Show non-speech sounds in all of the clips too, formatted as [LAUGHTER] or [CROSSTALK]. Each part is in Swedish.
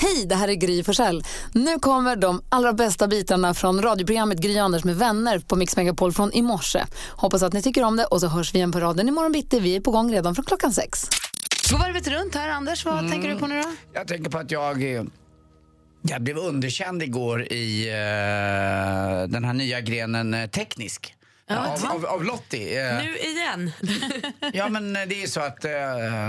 Hej, det här är Gry Forssell. Nu kommer de allra bästa bitarna från radioprogrammet Gry Anders med vänner på Mix Megapol från i morse. Hoppas att ni tycker om det och så hörs vi igen på raden imorgon bitti. Vi är på gång redan från klockan sex. Gå varvet runt här, Anders. Vad tänker du på nu då? Jag tänker på att jag, eh, jag blev underkänd igår i eh, den här nya grenen eh, teknisk. av, av, av Lottie. Eh, Nu igen. Ja men det är så att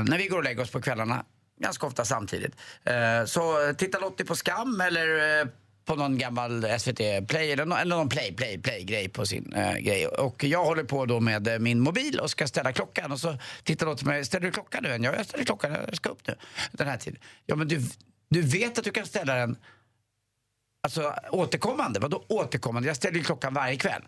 när vi går och lägger oss på kvällarna, ganska ofta samtidigt, eh, så tittar Lottie på Skam eller eh, på någon gammal SVT Play eller, eller någon Play, Play, Play-grej på sin eh, grej. Och jag håller på då med eh, min mobil och ska ställa klockan och så tittar Lottie på mig, ställer du klockan nu än? Ja, jag ställer klockan, jag ska upp nu den här tiden. Ja men du, du vet att du kan ställa den Alltså återkommande, vadå återkommande? Jag ställer ju klockan varje kväll.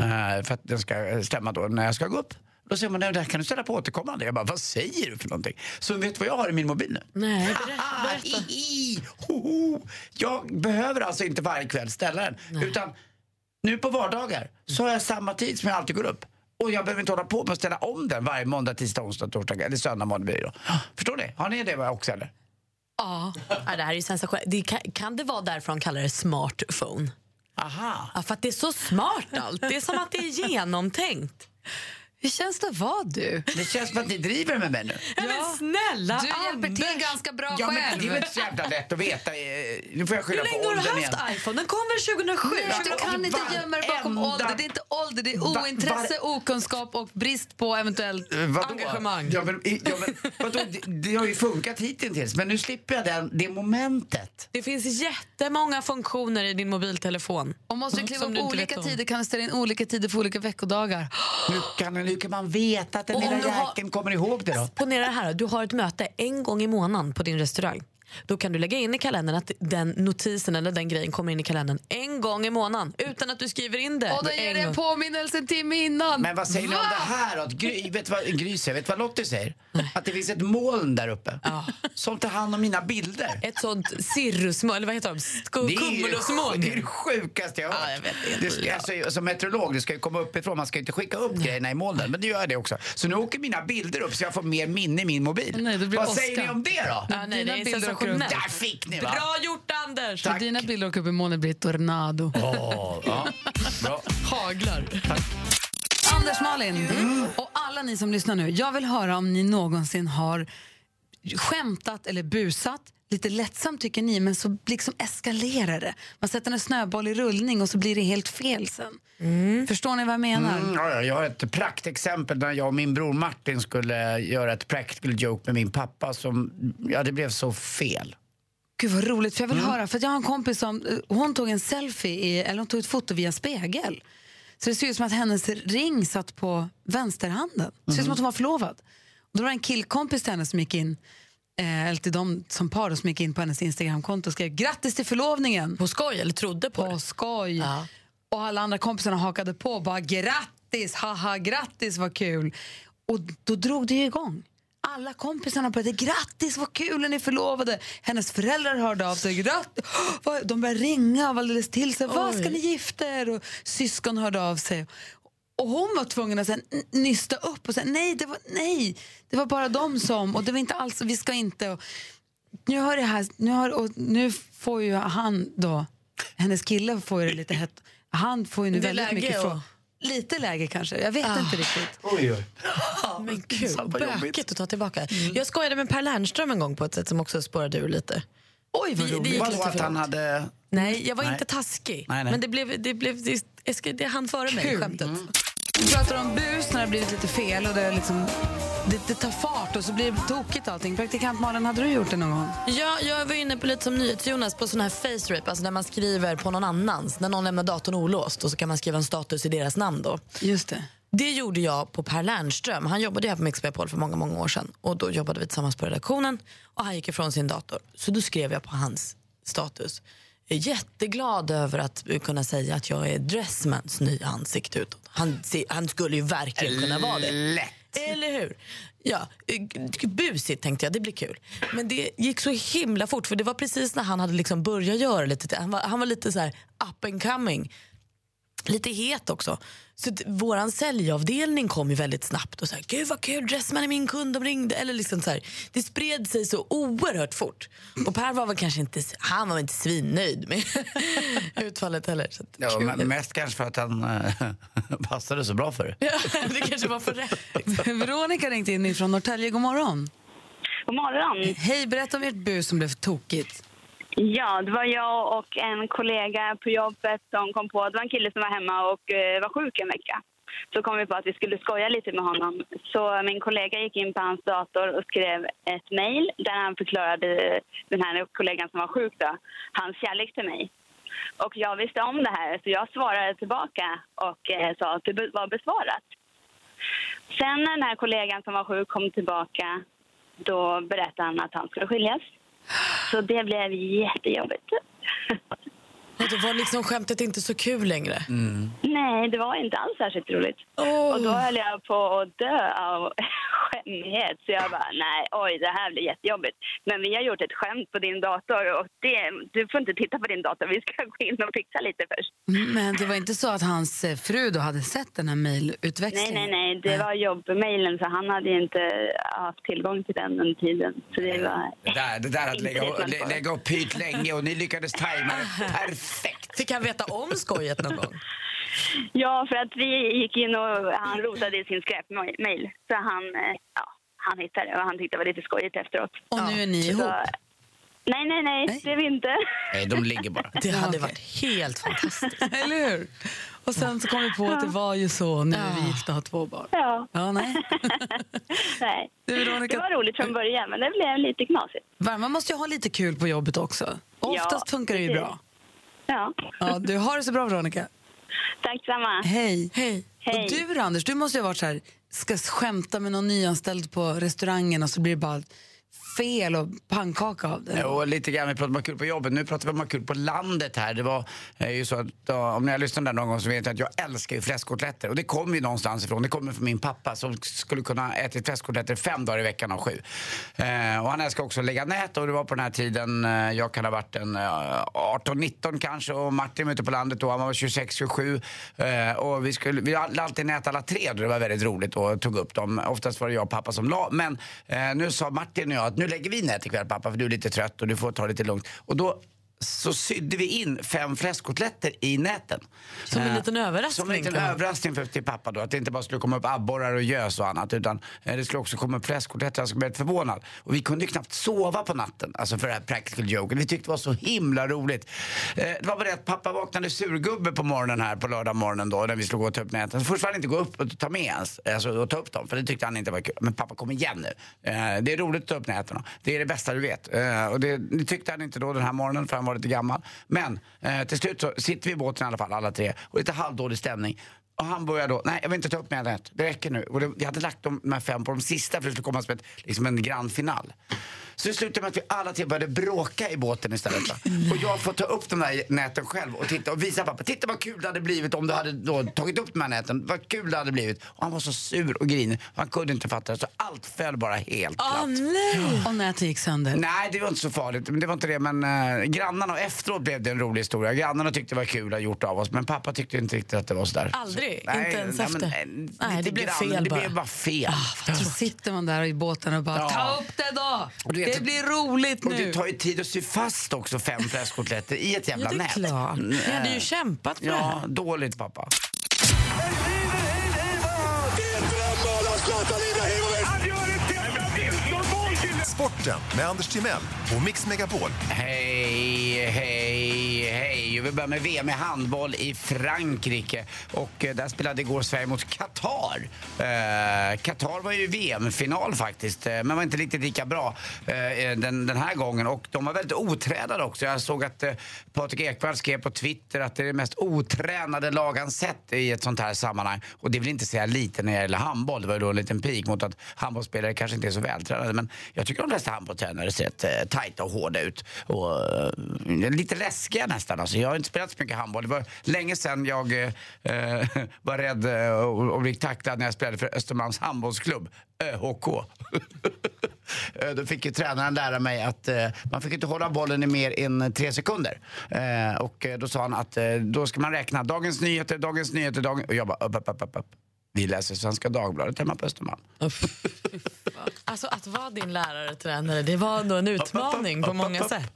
eh, för att den ska stämma då när jag ska gå upp. Då säger man, nej det här kan du ställa på återkommande. Jag bara, vad säger du för någonting? Så vet du vad jag har i min mobil nu? Nej, berätta. [LAUGHS] Ah, i, i, ho, ho. Jag behöver alltså inte varje kväll ställa den. Utan nu på vardagar så har jag samma tid som jag alltid går upp. Och jag behöver inte hålla på med att ställa om den varje måndag, tisdag, onsdag, torsdag eller söndag morgon blir det. [GASPS] Förstår ni? Har ni det också eller? Ja. Det här är ju sensationellt. Det kan, kan det vara därför de kallar det smartphone? Aha. Ja, för att det är så smart allt. Det är som att det är genomtänkt. Hur känns det att vara du? Det känns som att ni driver med mig nu. Ja, men snälla Du hjälper till ganska bra Ja, men själv. det är väl inte så jävla lätt att veta. eh, Nu får jag skylla Hur på länge har du åldern haft igen. iPhone? Den kom väl 2007? Du kan inte gömma dig bakom Varenda- ålder. Det är inte ålder, det är ointresse, okunskap och brist på eventuellt Eh, Vadå? engagemang. Ja, men, ja, men, vadå? Det, det har ju funkat hittills, men nu slipper jag den, det momentet. Det finns jättemånga funktioner i din mobiltelefon. Och måste du kliva upp olika tider kan du ställa in olika tider för olika veckodagar. Hur kan, hur kan man veta att den lilla har- jäkeln kommer ihåg det då? Ponera det här, du har ett möte en gång i månaden på din restaurang. Då kan du lägga in i kalendern att den notisen eller den grejen kommer in i kalendern en gång i månaden utan att du skriver in det. Och då ger en det en påminnelse en timme innan. Men vad säger ni om Va? det här då? Att Gry, vet du vad Gry säger? Vet du vad Lottie säger? Att det finns ett moln där uppe som tar hand om mina bilder. Ett sånt cirrusmoln, eller vad heter de? Cumulusmoln. det, är det sjukaste jag har hört. Ja, jag vet, det är det ska, alltså, som meteorolog, det ska ju komma uppifrån. Man ska ju inte skicka upp grejerna i molnen. Men det gör det också. Så nu åker mina bilder upp så jag får mer minne i min mobil. Nej, det blir Vad Oscar. säger ni om det då? Ja, nej, det är bilder sensationellt. Där fick ni va? Bra gjort Anders! Tack. Dina bilder åker upp i molnet blir ett tornado. Åh, ja. Bra. Haglar. Anders, Malin och alla ni som lyssnar nu. Jag vill höra om ni någonsin har skämtat eller busat. Lite lättsamt tycker ni, men så liksom eskalerar det. Man sätter en snöboll i rullning och så blir det helt fel sen. Förstår ni vad jag menar? Mm, ja, ja, jag har ett praktexempel när jag och min bror Martin skulle göra ett practical joke med min pappa som, ja det blev så fel. Gud vad roligt, för jag vill höra. För att jag har en kompis som, eh, hon tog en selfie, i, eller hon tog ett foto via spegel. Så det ser ut som att hennes ring satt på vänsterhanden. Det ser ut som att hon var förlovad. Och då var det en killkompis till henne som gick in, eller till de som par som gick in på hennes Instagramkonto och skrev grattis till förlovningen. På skoj, eller trodde på På det. skoj. Ja. Och alla andra kompisarna hakade på och bara grattis, haha grattis vad kul. Och då drog det ju igång. Alla kompisarna började grattis vad kul ni är förlovade. Hennes föräldrar hörde av sig. Grattis. [GASPS] De började ringa alldeles till sig. Vad ska ni gifta er? Och syskon hörde av sig. Och hon var tvungen att sen nysta upp och säga nej det, var, nej, det var bara de som och det var inte alls, vi ska inte. Och nu har det här, nu, har, och nu får ju han då, hennes kille får ju det lite hett. Han får ju nu Det väldigt läge mycket och- från. Lite läge kanske, jag vet inte riktigt. Oj, oj. Men gud, bökigt att ta tillbaka. Jag skojade med Per Lernström en gång på ett sätt som också spårade ur lite. Oj vad Det- det roligt. gick Vadå lite att för han hade... Nej, jag var Nej. inte taskig. Nej, nej. Men det blev, det blev, det, jag ska, det hann före mig, skämtet. Vi pratar om bus när det har blivit lite fel och det, liksom, det, det tar fart och så blir det tokigt allting. Praktikant Malin, hade du gjort det någon gång? Ja, jag var inne på lite som NyhetsJonas på sån här face rape, alltså när man skriver på någon annans, när någon lämnar datorn olåst och så kan man skriva en status i deras namn då. Just det. Det gjorde jag på Per Lernström. Han jobbade här på Mix Megapol för många, många år sedan. Och då jobbade vi tillsammans på redaktionen och han gick ifrån sin dator. Så då skrev jag på hans status. Är jätteglad över att kunna säga att jag är Dressmans nya ansikte utåt. Han, han skulle ju verkligen kunna vara det. Lätt. Eller hur? Ja, eh, busigt tänkte jag, det blir kul. Men det gick så himla fort för det var precis när han hade liksom börjat göra lite, han var, han var lite så här up and coming. Lite het också. Så våran säljavdelning kom ju väldigt snabbt och sa gud vad kul, Dressman är min kund, de ringde. Eller liksom så här, det spred sig så oerhört fort. Och Per var väl kanske inte, han var väl inte svinnöjd med [LAUGHS] utfallet heller. Så att, Ja, men mest kanske för att han äh, [LAUGHS] passade så bra för det. Ja, det kanske var för rätt. Veronica ringde in från Norrtälje. God morgon. God morgon. Hej, berätta om ert bus som blev tokigt. Ja, det var jag och en kollega på jobbet som kom på... att Det var en kille som var hemma och eh, var sjuk en vecka. Så kom vi på att vi skulle skoja lite med honom. Så min kollega gick in på hans dator och skrev ett mejl där han förklarade den här kollegan som var sjuk då, hans kärlek till mig. Och jag visste om det här, så jag svarade tillbaka och eh, sa att det var besvarat. Sen när den här kollegan som var sjuk kom tillbaka, då berättade han att han skulle skiljas. Så det blev jättejobbigt. Och då var liksom skämtet inte så kul längre. Nej, det var inte alls särskilt roligt. Och då höll jag på att dö av [LAUGHS] skämmighet. Så jag bara, nej, oj, det här blir jättejobbigt. Men vi har gjort ett skämt på din dator och det, du får inte titta på din dator. Vi ska gå in och fixa lite först. Men det var inte så att hans eh, fru då hade sett den här Nej, mejlutväxlingen? nej, nej. Det var jobbmejlen så han hade ju inte haft tillgång till den under tiden. Så det var... Det där, det där att lägga, lä, lägga upp pyt länge och ni lyckades tajma det [LAUGHS] perfekt. Fick han veta om skojet någon gång? [LAUGHS] Ja, för att vi gick in och han rotade i sin skräpmejl. Så han, eh, ja, han hittade det och han tyckte det var lite skojigt efteråt. Och nu är ni Så, ihop? nej, nej, nej, Nej. det är vi inte. Nej, de ligger bara. Det hade varit helt fantastiskt. [LAUGHS] Eller hur? Och sen så kom vi på att det var ju så. Nu är vi gifta och har två barn. Ja. Ja, nej. [LAUGHS] nej. Du, Veronica- Det var roligt från början, men det blev lite knasigt. Man måste ju ha lite kul på jobbet också. Oftast Ja, funkar det ju bra. Ja, Ja, du har det så bra, Veronica. tack samma. Hej. Hej. Hej. Och du Anders, du måste ju ha varit så här, ska skämta med någon nyanställd på restaurangen och så blir det bara fel och pannkaka av det. Jo, lite grann. Vi pratar om att ha kul på jobbet. Nu pratar vi om att ha kul på landet här. Det var eh, ju så att, ja, om ni har lyssnat där någon gång så vet jag att jag älskar ju fläskkotletter. Och det kommer ju någonstans ifrån. Det kommer från min pappa som skulle kunna äta fläskkotletter fem dagar i veckan av sju. Eh, och han älskar också att lägga nät och det var på den här tiden, eh, jag kan ha varit en eh, 18-19 kanske och Martin var ute på landet då, han var 26-27. Eh, och vi, skulle, vi hade alltid nät alla tre och det var väldigt roligt och tog upp dem. Oftast var det jag och pappa som la. Men eh, nu sa Martin och jag att nu lägger vi nät ikväll pappa för du är lite trött och du får ta det lite lugnt. Och då så sydde vi in fem fläskkotletter i näten. Som en Eh, liten överraskning, Som en liten överraskning för, till pappa då. Att det inte bara skulle komma upp abborrar och gös och annat. Utan eh, det skulle också komma upp fläskkotletter. Jag skulle bli helt förvånad. Och vi kunde ju knappt sova på natten. Alltså för det här practical joken. Vi tyckte det var så himla roligt. Eh, det var bara det att pappa vaknade surgubbe på morgonen här på lördag morgonen då. När vi skulle gå och ta upp näten. Så först ville han inte gå upp och ta med ens. Alltså och ta upp dem. För det tyckte han inte var kul. Men pappa kom igen nu. Det är roligt att ta upp näten. Det är det bästa du vet. Och det, det tyckte han inte då den här morgonen för han var lite gammal. Men eh, till slut så sitter vi i båten i alla fall alla tre. Och lite halvdålig stämning. Och han börjar då, nej jag vill inte ta upp nätet, det räcker nu. Och det, jag hade lagt de, de här fem på de sista för det skulle komma som ett, liksom en grand final. Så det slutade med att vi alla tre började bråka i båten istället. Va? Och jag får ta upp de här näten själv och titta och visa pappa, titta vad kul det hade blivit om du hade då tagit upp de här näten. Vad kul det hade blivit. Och han var så sur och grinig, han kunde inte fatta det. Så allt föll bara helt platt. Åh nej! Och nätet gick sönder. Nej, det var inte så farligt. Men Det var inte det. Men äh, grannarna, och efteråt blev det en rolig historia. Grannarna tyckte det var kul att ha gjort av oss. Men pappa tyckte inte riktigt att det var sådär. Aldrig? Så, Inte ens efter? eh, Nej, lite det blev grann, fel men Det bara. blev bara fel. Så sitter man där i båten och bara, Ja. ta upp det då! Och det att- blir roligt och nu. det tar ju tid att sy fast också fem fläskkotletter i ett jävla Ja, det är nät. klart. Mm, Ni hade ju kämpat för det Ja, här. dåligt pappa. Sporten med Anders Timell på Mix Megapol. Hej, hej, hej. Vi börjar med VM i handboll i Frankrike. Och eh, där spelade igår Sverige mot Qatar. Eh, Qatar var ju VM-final faktiskt, eh, men var inte riktigt lika bra eh, den, den här gången. Och de var väldigt otränade också. Jag såg att eh, Patrik Ekwall skrev på Twitter att det är det mest otränade lag han sett i ett sånt här sammanhang. Och det vill inte säga lite när det gäller handboll. Det var ju då en liten pik mot att handbollsspelare kanske inte är så vältränade. Men jag tycker de flesta handbollstränare ser rätt eh, tajta och hårda ut. Och, uh, lite läskiga nästan. Alltså, jag har inte spelat så mycket handboll. Det var länge sedan jag uh, var rädd och, och blev tacklad när jag spelade för Östermalms handbollsklubb, ÖHK. [LAUGHS] Då fick ju tränaren lära mig att eh, man fick inte hålla bollen i mer än tre sekunder. Eh, och då sa han att eh, då ska man räkna Dagens Nyheter, Dagens Nyheter, Dagens... Och jag bara upp, upp, upp, upp. Vi läser Svenska Dagbladet hemma på Östermalm. Alltså att vara din lärare tränare, det var nog en utmaning på många sätt.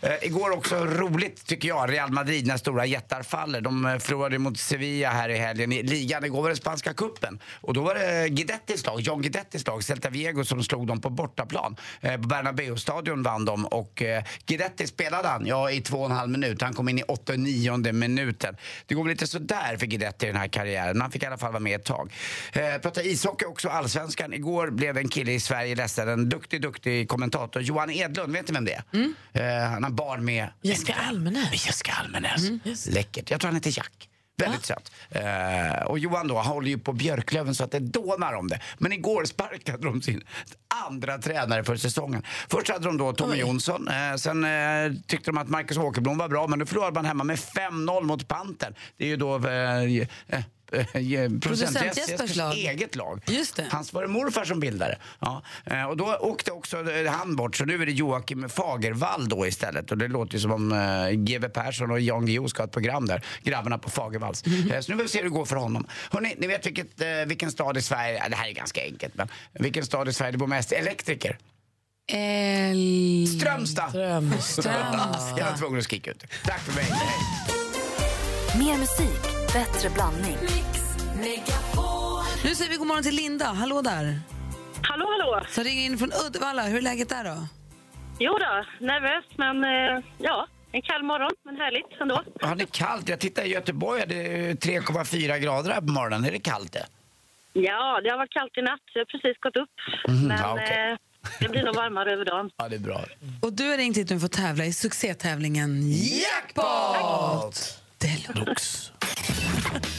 Eh, igår också roligt tycker jag, Real Madrid när stora jättar faller. De eh, förlorade mot Sevilla här i helgen i ligan. Igår var det spanska kuppen och då var det Guidettis lag, John Guidettis lag, Celta Vigo som slog dem på bortaplan. Eh, på Bernabéu-stadion vann de och eh, Guidetti spelade han, ja i två och en halv minut. Han kom in i 89 minuten. Det går väl lite sådär för Guidetti i den här karriären, men han fick i alla fall vara med ett tag. Eh, prata ishockey också, allsvenskan. Igår blev en kille i Sverige ledsen, en duktig, duktig kommentator. Johan Edlund, vet ni vem det är? Eh, han har barn med Jessica Almenäs. Jessica Almenäs. Läckert. Jag tror han heter Jack. Väldigt söt. Eh, och Johan då, han håller ju på Björklöven så att det dånar om det. Men igår sparkade de sin andra tränare för säsongen. Först hade de då Tommy Jonsson. Eh, sen eh, tyckte de att Marcus Åkerblom var bra, men nu förlorade man hemma med 5-0 mot Pantern. Det är ju då eh, eh, producent Jespers Jespers lag. eget lag. Just det. Hans var det morfar som bildade. Ja. Eh, och då åkte också eh, han bort, så nu är det Joakim Fagervall då istället. Och det låter ju som om eh, GW Persson och Jan Guillou ska ha ett program där. Grabbarna på Fagervalls. Mhm. Eh, så nu vill vi se hur det går för honom. Hörrni, ni vet vilket, eh, vilken stad i Sverige, ja, det här är ganska enkelt, men vilken stad i Sverige det bor mest elektriker? El... Strömstad! Strömstad. [LAUGHS] Jag var tvungen att skrika ut. Tack för mig. Mer musik, bättre blandning. Nu säger vi god morgon till Linda. Hallå där. Hallå, hallå. Så ringer in från Uddevalla. Hur är läget där då? Jo då, nervöst men eh, ja, en kall morgon men härligt ändå. Ja, det är kallt. Jag tittar i Göteborg, det är 3,4 grader här på morgonen. Är det kallt det? Ja, det har varit kallt i natt. Jag har precis gått upp. men Mhm, ja, okej. eh, det blir nog varmare över dagen. Ja, det är bra. Och du har ringt hit för att tävla i succétävlingen Jackpot! Deluxe.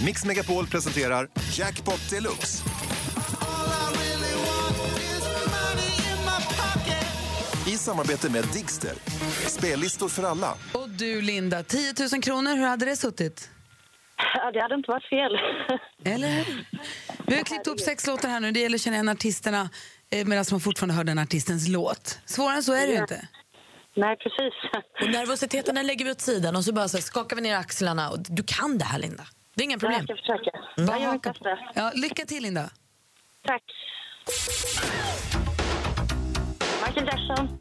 Mix Megapol presenterar Jackpot Deluxe. I samarbete med Digster. Spellistor för alla. Och du Linda, 10 000 kronor, hur hade det suttit? Ja, det hade inte varit fel. Eller? Vi har klippt upp sex låtar här nu. Det gäller att känna igen artisterna eh, medan man fortfarande hör den artistens låt. Svårare än så är det ju inte. Nej, precis. Och nervositeten lägger vi åt sidan och så bara så skakar vi ner axlarna. Och du kan det här Linda. Det är inga Jag problem. ska försöka. Bara Jag gör mitt haka på. Ja, lycka till Linda. Tack. Michael Jackson.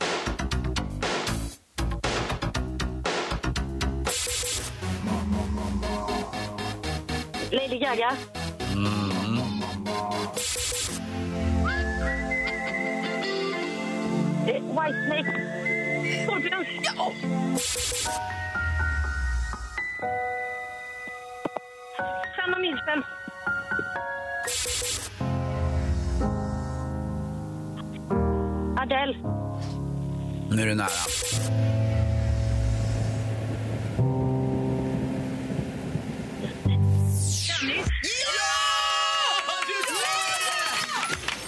Lady Gaga. Eh, Whitesnake. Scorpions. Ja! Sanna Nilsson. Adele. Nu är du nära.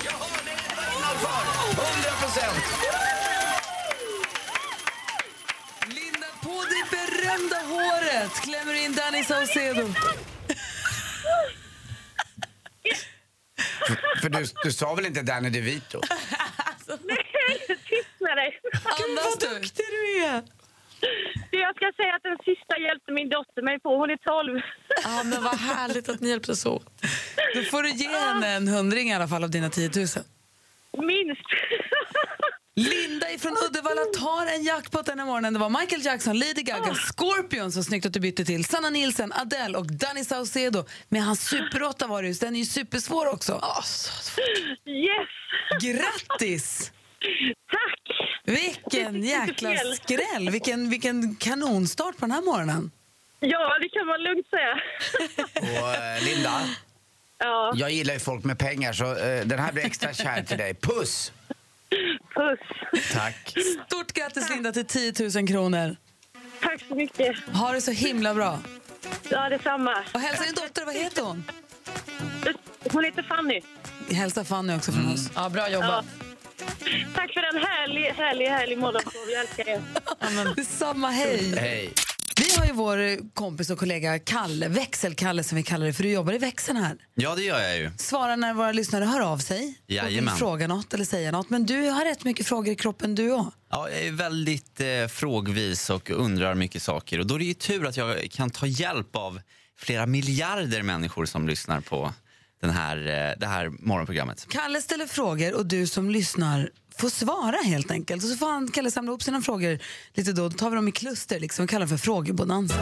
Jag hörde det innanför! 100 procent! Linda, på det berömda håret klämmer in Danny Saucedo. För du, du sa väl inte Danny DeVito? Tyst med dig. Andas du. du är! Jag ska säga att den sista hjälpte min dotter mig på. Hon är 12. Ja, men vad härligt att ni hjälptes åt. Då får du ge henne en hundring i alla fall av dina 10 000. Minst. Linda ifrån Uddevalla tar en jackpot den här morgonen. Det var Michael Jackson, Lady Gaga, Scorpions, så snyggt att du bytte till, Sanna Nielsen, Adele och Danny Saucedo. Med hans Super 8 var det just. Den är ju supersvår också. Yes! Grattis! Tack! Vilken [LAUGHS] jäkla skräll! Vilken, vilken kanonstart på den här morgonen. Ja, det kan man lugnt säga. [LAUGHS] Och eh, Linda, Ja, jag gillar ju folk med pengar så eh, den här blir extra kär till dig. Puss! Puss. Tack. Stort grattis Linda till 10 000 kronor. Tack så mycket. Ha det så himla bra. Ja, detsamma. Och hälsa din dotter, vad heter hon? Hon heter Fanny. Hälsa Fanny också från oss. Ja, bra jobbat. Tack för en härlig, härlig, härlig morgonsov. Jag älskar er. Detsamma, hej. Hej. Har ju vår kompis och kollega Kalle, Växelkalle som vi kallar det, för du jobbar i växeln här. Ja, det gör jag ju. Svara när våra lyssnare hör av sig och vill Jajamän. fråga något eller säga något. Men du har rätt mycket frågor i kroppen du också. Ja, jag är väldigt eh, frågvis och undrar mycket saker. Och då är det ju tur att jag kan ta hjälp av flera miljarder människor som lyssnar på den här, eh, det här morgonprogrammet. Kalle ställer frågor och du som lyssnar får svara helt enkelt. Och så får han, Kalle samla ihop sina frågor lite då. Då tar vi dem i kluster, liksom. vi kallar det för frågebonanza.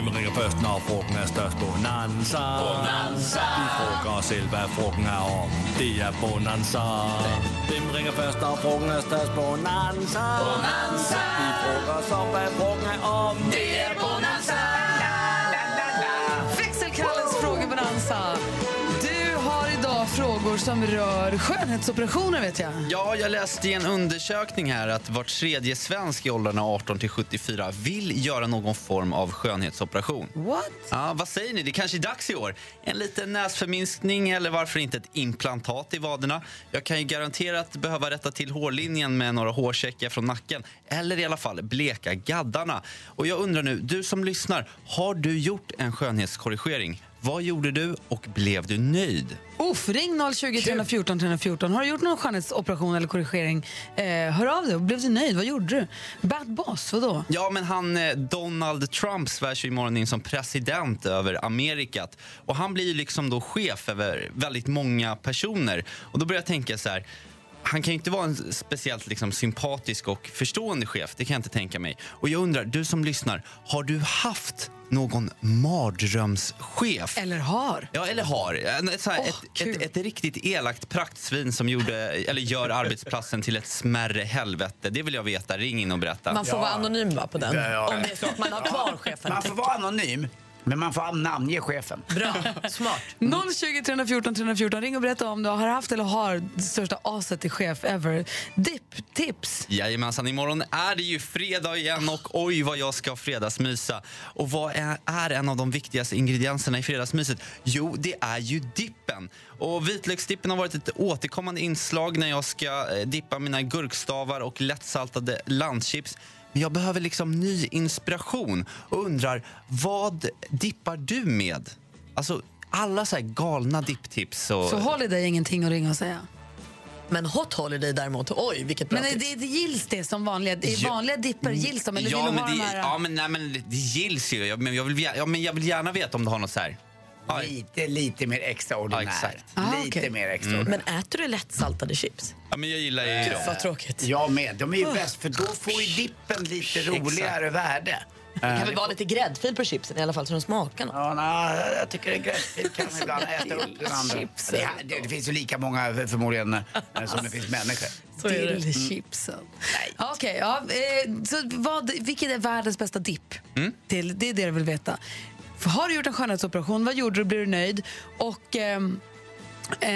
Hvem ringer først, når frugten er størst? Bonanza. Bonanza. Vi frugger os selv, hvad frugten er om. Det er Bonanza. Hvem ringer først, når frugten er størst? Bonanza. Bonanza. Vi frugger os om, hvad frugten er om. Det er Bonanza. Växelkalles frågebonanza. Frågor som rör skönhetsoperationer vet jag. Ja, jag läste i en undersökning här att var tredje svensk i åldrarna 18 till 74 vill göra någon form av skönhetsoperation. What? Ja, vad säger ni? Det kanske är dags i år. En liten näsförminskning eller varför inte ett implantat i vaderna. Jag kan ju garantera att behöva rätta till hårlinjen med några hårsäckar från nacken eller i alla fall bleka gaddarna. Och jag undrar nu, du som lyssnar, har du gjort en skönhetskorrigering? Vad gjorde du och blev du nöjd? Uff, ring 020 314 314. Har du gjort någon skönhetsoperation eller korrigering? Eh, hör av dig. Blev du nöjd? Vad gjorde du? Bad boss, vadå? Ja, men han, eh, Donald Trump svärs ju imorgon in som president över Amerikat. Och han blir ju liksom då chef över väldigt många personer. Och då börjar jag tänka så här. Han kan ju inte vara en speciellt liksom sympatisk och förstående chef, det kan jag inte tänka mig. Och jag undrar, du som lyssnar, har du haft någon mardrömschef? Eller har? Ja, eller har. Här, Åh, ett, kul. ett, ett riktigt elakt praktsvin som gjorde, eller gör arbetsplatsen till ett smärre helvete. Det vill jag veta. Ring in och berätta. Man får vara anonym va, på den? Ja, ja. Om det är så att man har kvar chefen. Man får vara anonym, men man får namnge chefen. Bra, [LAUGHS] smart. 020 314 314. Ring och berätta om du har haft eller har det största aset till chef ever. Dipp-tips. Jajamensan, imorgon är det ju fredag igen och oj vad jag ska fredagsmysa. Och vad är, är en av de viktigaste ingredienserna i fredagsmyset? Jo, det är ju dippen. Och vitlöksdippen har varit ett återkommande inslag när jag ska eh, dippa mina gurkstavar och lättsaltade landchips. Men jag behöver liksom ny inspiration och undrar, vad dippar du med? Alltså, alla så här galna dipptips. Och... Så Holiday är ingenting att ringa och säga. Men Hot Holiday däremot, oj vilket bra Men är tips. det, det gills det som vanliga, i Ja. vanliga dipper? Gills de? Eller ja, vill du men ha det, de här? ja, men, nej, men det gills ju. Jag- Men jag, vill, ja, men jag vill gärna veta om du har något så här. Lite, lite mer extraordinär. Ja, exakt. Ah, lite okej. mer extraordinär. Men äter du lättsaltade chips? ja, men jag gillar ju... Gud vad tråkigt. Jag med. De är ju bäst för då får ju dippen lite roligare värde. Det kan väl vara lite gräddfil på chipsen i alla fall så de smakar något. Ja, nej, jag tycker en gräddfil kan ibland [LAUGHS] äta upp den andra. Chipsen. Det, det, det finns ju lika många förmodligen eh, som det finns människor. Det. Dillchipsen. Ja, Okej, ja, eh, så vad, vilket är världens bästa dipp? Till, det är det du vill veta. Har du gjort en skönhetsoperation? Vad gjorde du? Blir du nöjd? Och... ehm, Eh,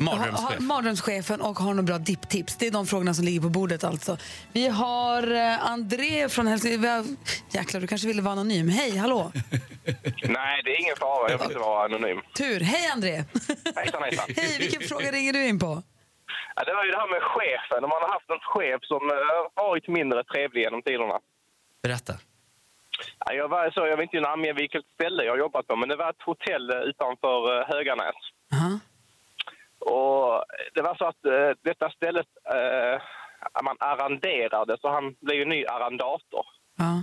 Mardrömschef. har- har- mardrömschefen och har några bra dipptips. Det är de frågorna som ligger på bordet. alltså. Vi har eh, André från Helsingborg. Jäklar, du kanske ville vara anonym. Hej, hallå! [LAUGHS] Nej, det är ingen fara. Jag vill inte vara anonym. Tur. Hej, André! Hejsan, hejsan. [LAUGHS] Hej, vilken fråga ringer du in på? Ja, det var ju det här med chefen. Om man har haft en chef som eh, varit mindre trevlig genom tiderna. Berätta. Ja, jag, var, så, jag vill inte namnge vilket ställe jag jobbat på, men det var ett hotell eh, utanför eh, Höganäs. Aha. Och det var så att eh, detta stället, eh, man arrenderade, så han blev ju ny arrendator. Ja.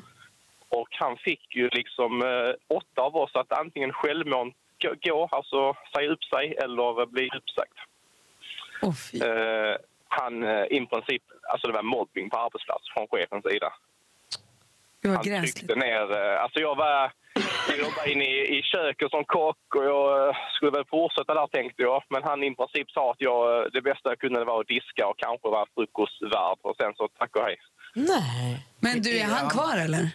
Och han fick ju liksom eh, åtta av oss att antingen självmant gå, alltså säga upp sig, eller bli uppsagd. Oh, han i princip, alltså det var mobbing på arbetsplats från chefens sida. Gud, vad Han gräsligt. tryckte ner, eh, alltså jag var, jag jobbade inne i, i köket som kock och jag eh, skulle väl fortsätta där tänkte jag. Men han i princip sa att jag, eh, det bästa jag kunde var att diska och kanske vara frukostvärd och sen så tack och hej. Nej. Men du, är han kvar eller?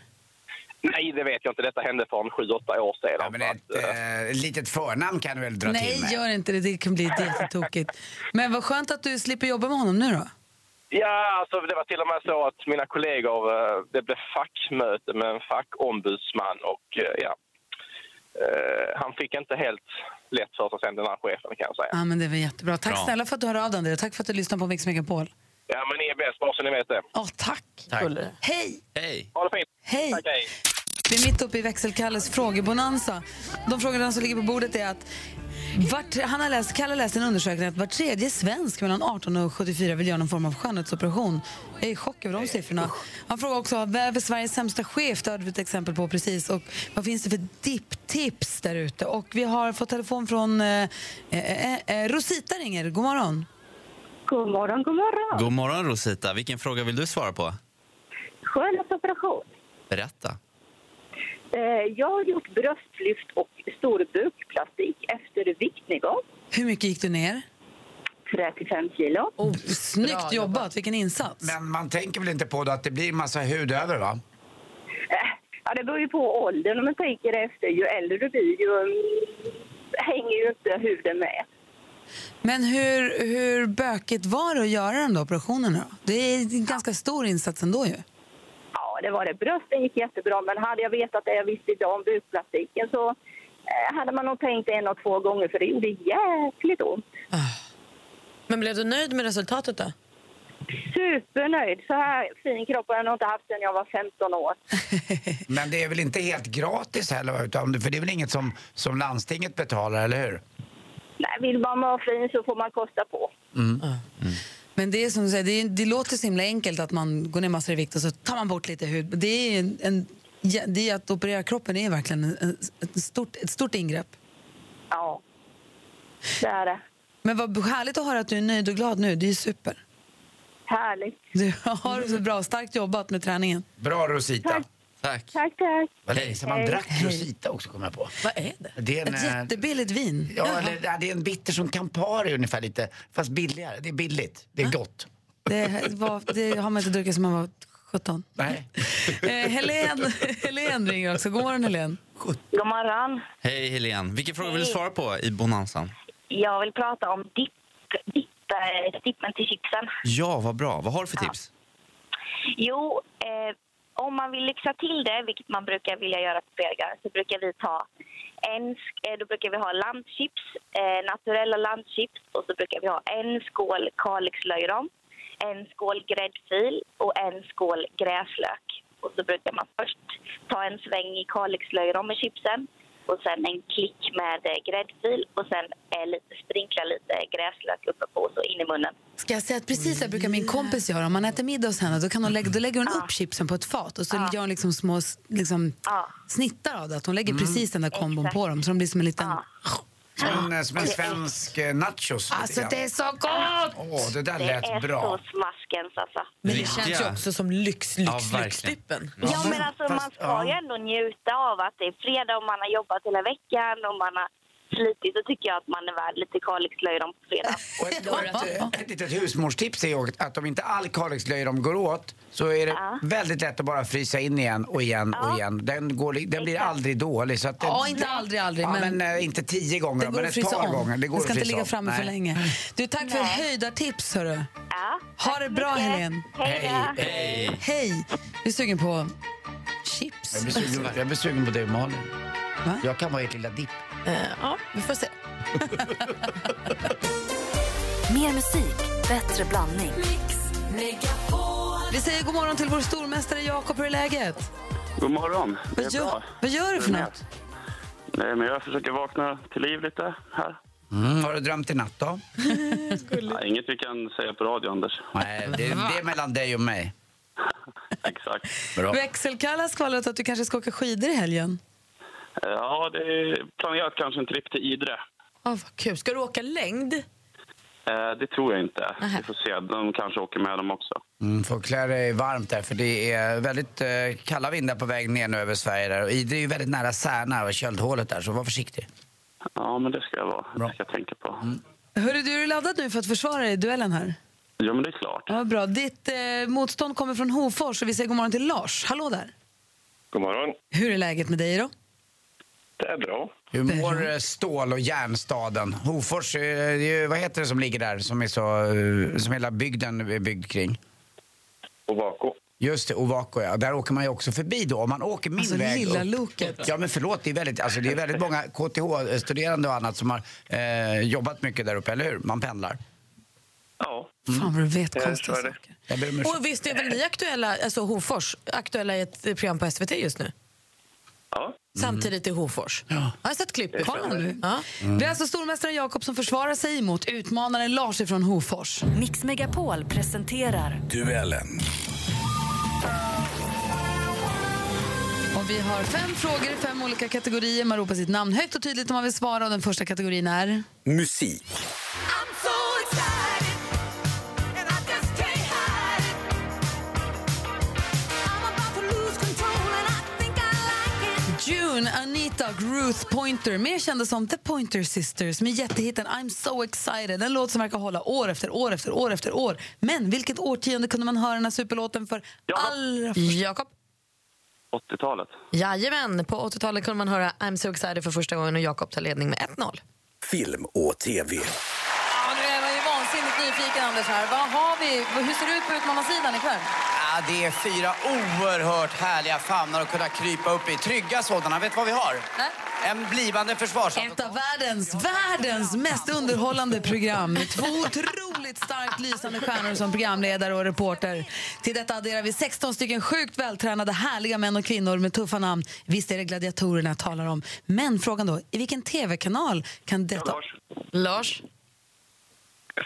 Nej, det vet jag inte. Detta hände för en sju, åtta år sedan. Ja, men ett eh, litet förnamn kan du väl dra Nej, till med? gör inte det. Det kan bli jättetokigt. Men vad skönt att du slipper jobba med honom nu då. Ja, alltså det var till och med så att mina kollegor, eh, det blev fackmöte med en fackombudsman och eh, ja. eh, han fick inte helt lätt för sig sen, den här chefen kan jag säga. Ja, men det var jättebra. Tack Bra. snälla för att du hör av dig, André. Tack för att du lyssnar på Mix Megapol. Ja, men ni är bäst, bara så ni vet det. Ja, tack. Hej! Hej! Ha det fint. Hej! Tack, hej. Vi är mitt uppe i växelkalles frågebonanza. De frågorna som ligger på bordet är att vart, han har läst, Kalle läste en undersökning att var tredje svensk mellan 18 och 74 vill göra någon form av skönhetsoperation. Jag är i chock över de siffrorna. Han frågar också vad är Sveriges sämsta chef, det hade vi ett exempel på precis. Och vad finns det för dipptips där ute? Och vi har fått telefon från eh, eh, eh, Rosita ringer. God morgon. God morgon, god morgon. God morgon Rosita. Vilken fråga vill du svara på? Skönhetsoperation. Berätta. Eh, Jag har gjort bröstlyft och stor bukplastik efter viktnedgång. Hur mycket gick du ner? 35 kilo. Oh, snyggt jobbat, vilken insats. Men man tänker väl inte på att det blir massa hud över va? Eh, Ja, det beror ju på åldern om man tänker efter. Ju äldre du blir ju mm, hänger ju inte huden med. Men hur, hur bökigt var det att göra den då operationen då? Det är en ganska stor insats ändå ju. Det var det. Brösten gick jättebra, men hade jag vetat det jag visste idag om bukplastiken så eh, hade man nog tänkt en och två gånger för det gjorde jäkligt ont. Men blev du nöjd med resultatet då? Supernöjd. Så här fin kropp har jag nog inte haft sedan jag var 15 år. [LAUGHS] Men det är väl inte helt gratis heller utan för det är väl inget som, som landstinget betalar, eller hur? Nej, vill man vara fin så får man kosta på. Men det är som du säger, det, är, det låter så himla enkelt att man går ner massor i vikt och så tar man bort lite hud. Det är en, en, det är att operera kroppen är verkligen en, en, ett, stort, ett stort ingrepp. Ja, det är det. Men vad härligt att höra att du är nöjd och glad nu. Det är super. Härligt. Du har det så bra. Starkt jobbat med träningen. Bra Rosita. Tack. Tack. Tack, tack. Vad länge sedan man drack Rosita också kom jag på. Vad är det? Det är en, Ett eh, jättebilligt vin. Ja, eller, ja, det är en bitter som Campari ungefär lite, fast billigare. Det är billigt, det är gott. Det, var, det har man inte druckit som man var 17. Nej. Eh, Helen, Helen ringer också. God morgon, Helen. God morgon. Hej Helene. Vilken fråga vill du svara på i Bonanzan? Jag vill prata om dipp, dipp, dippen till chipsen. Ja, vad bra. Vad har du för tips? Jo, eh, om man vill lyxa till det, vilket man brukar vilja göra på fredagar, så brukar vi ta en, eh, då brukar vi ha landchips, eh, naturella landchips och så brukar vi ha en skål Kalixlöjrom, en skål gräddfil och en skål gräslök. Och så brukar man först ta en sväng i Kalixlöjrom med chipsen och sen en klick med eh, gräddfil och sen eh, lite, sprinkla lite gräslök uppe på så in i munnen. Ska jag säga att precis så brukar min kompis göra. Om man äter middag hos henne då, kan hon lägga, då lägger hon upp chipsen på ett fat och så gör hon liksom små liksom, snittar av det. Att hon lägger precis den där kombon på dem så de blir som en liten... Som, en- som en svensk eh, nachos. Alltså det är så gott! Åh, det där Det lät är bra. så smaskens alltså. Men det känns ju också som lyx, lyx, Ja, verkligen. lyxdippen. Ja, men alltså Fast- man ska ju ja. ändå njuta av att det är fredag och man har jobbat hela veckan och man har slitit. Så tycker jag att man är värd lite Kalixlöjrom på fredag. Och ett, [LAUGHS] ett, ett litet husmorstips är att om inte all Kalixlöjrom går åt så är det väldigt lätt att bara frysa in igen och igen och igen. Den, går, den blir aldrig dålig. Så att det, Ja, inte aldrig, aldrig. Ja, men men, eh, inte tio gånger, men ett par om. gånger. Det går Den ska inte ligga om. framme för Nej. länge. Du, tack för höjdartips, hörru. Ja, Ha det bra, Helene. Hej då. Hej! Hej! Du är sugen på chips? Jag blir sugen, jag blir sugen på det, Malin. Va? Jag kan vara ert lilla dipp. Eh, ja, vi får se. [LAUGHS] Mer musik, bättre blandning. Vi säger god morgon till vår stormästare Jakob. Hur är läget? God morgon. Det är Vad gör, bra. vad gör du för något? Nej, men jag försöker vakna till liv lite här. Mm, har du drömt i natt då? [LAUGHS] Nej, inget vi kan säga på radio, Anders. Nej, det, det är mellan dig och mig. [LAUGHS] Exakt. Bra. Växelkalla skvallrat att du kanske ska åka skidor i helgen. Ja, det är planerat kanske en tripp till Idre. Oh, vad kul. Ska du åka längd? Eh, Det tror jag inte. Vi får se. De kanske åker med dem också. Mm, får klä dig varmt där, för det är väldigt eh, kalla vindar på väg ner nu över Sverige. Där. Och Idre är ju väldigt nära Särna och köldhålet där, så var försiktig. Ja, men det ska jag vara. Det ska jag tänka på. Hörru, du är du laddad nu för att försvara dig i duellen här? Ja, men det är klart. Ja, bra. Ditt eh, motstånd kommer från Hofors och vi säger god morgon till Lars. Hallå där. God morgon. Hur är läget med dig då? Det är bra. Hur mår eh, stål och järnstaden? Hofors, eh, det är ju- vad heter det som ligger där, som, är så, eh, som hela bygden är byggd kring? Ovako. Just det, Ovako ja. Där åker man ju också förbi då. Om man åker min Alltså, väg lilla upp- loket. Ja men förlåt, det är väldigt, alltså, det är väldigt många KTH-studerande och annat som har eh, jobbat mycket där uppe, eller hur? Man pendlar. Ja. Fan vad du vet konstiga saker. Och visst är väl ni aktuella, alltså Hofors, aktuella i ett program på SVT just nu? Ja. Samtidigt i Hofors. Jag har sett klipp. Kolla nu. Ja. Det är alltså stormästaren Jakob som försvarar sig mot utmanaren Lars från Hofors. Mix Megapol presenterar Duellen. Och vi har fem frågor i fem olika kategorier. Man ropar sitt namn högt och tydligt om man vill svara. Och den första kategorin är... Musik. June, Anita och Ruth Pointer, mer kända som The Pointer Sisters med jättehitten I'm so excited. En låt som verkar hålla år efter år efter år efter år. Men vilket årtionde kunde man höra den här superlåten för allra första? Jakob? 80-talet. Jajamän, på 80-talet kunde man höra I'm so excited för första gången och Jakob tar ledning med 1-0. Film och TV. Ja, nu är man ju vansinnigt nyfiken, Anders. Här. Vad har vi? Hur ser det ut på utmanarsidan ikväll? Ja, det är fyra oerhört härliga famnar att kunna krypa upp i. Trygga sådana. Vet du vad vi har? En blivande försvarsadvokat. Ett av världens, världens mest underhållande program. Två otroligt starkt lysande stjärnor som programledare och reporter. Till detta adderar vi 16 stycken sjukt vältränade, härliga män och kvinnor med tuffa namn. Visst är det gladiatorerna jag talar om. Men frågan då, i vilken tv-kanal kan detta... Lars?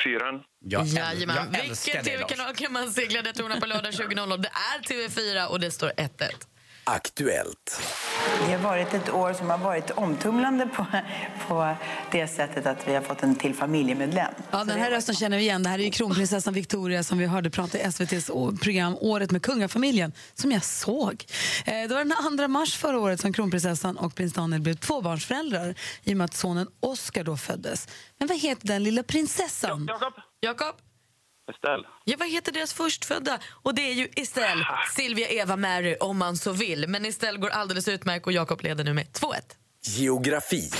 Fyran. Jajamän. Vilken tv-kanal kan man se Gladiatorerna på lördag 20.00? Det är TV4 och det står 1-1. Aktuellt. Det har varit ett år som har varit omtumlande på, på det sättet att vi har fått en till familjemedlem. Ja, den här rösten känner vi igen. Det här är ju kronprinsessan Victoria som vi hörde prata i SVTs program Året med kungafamiljen, som jag såg. Eh, det var den 2 mars förra året som kronprinsessan och prins Daniel blev tvåbarnsföräldrar i och med att sonen Oscar då föddes. Men vad heter den lilla prinsessan? Jakob. Jakob? Estelle. Ja, vad heter deras förstfödda? Och det är ju Estelle, Silvia, Eva, Mary om man så vill. Men Estelle går alldeles utmärkt och Jakob leder nu med 2-1. Geografi. [LAUGHS]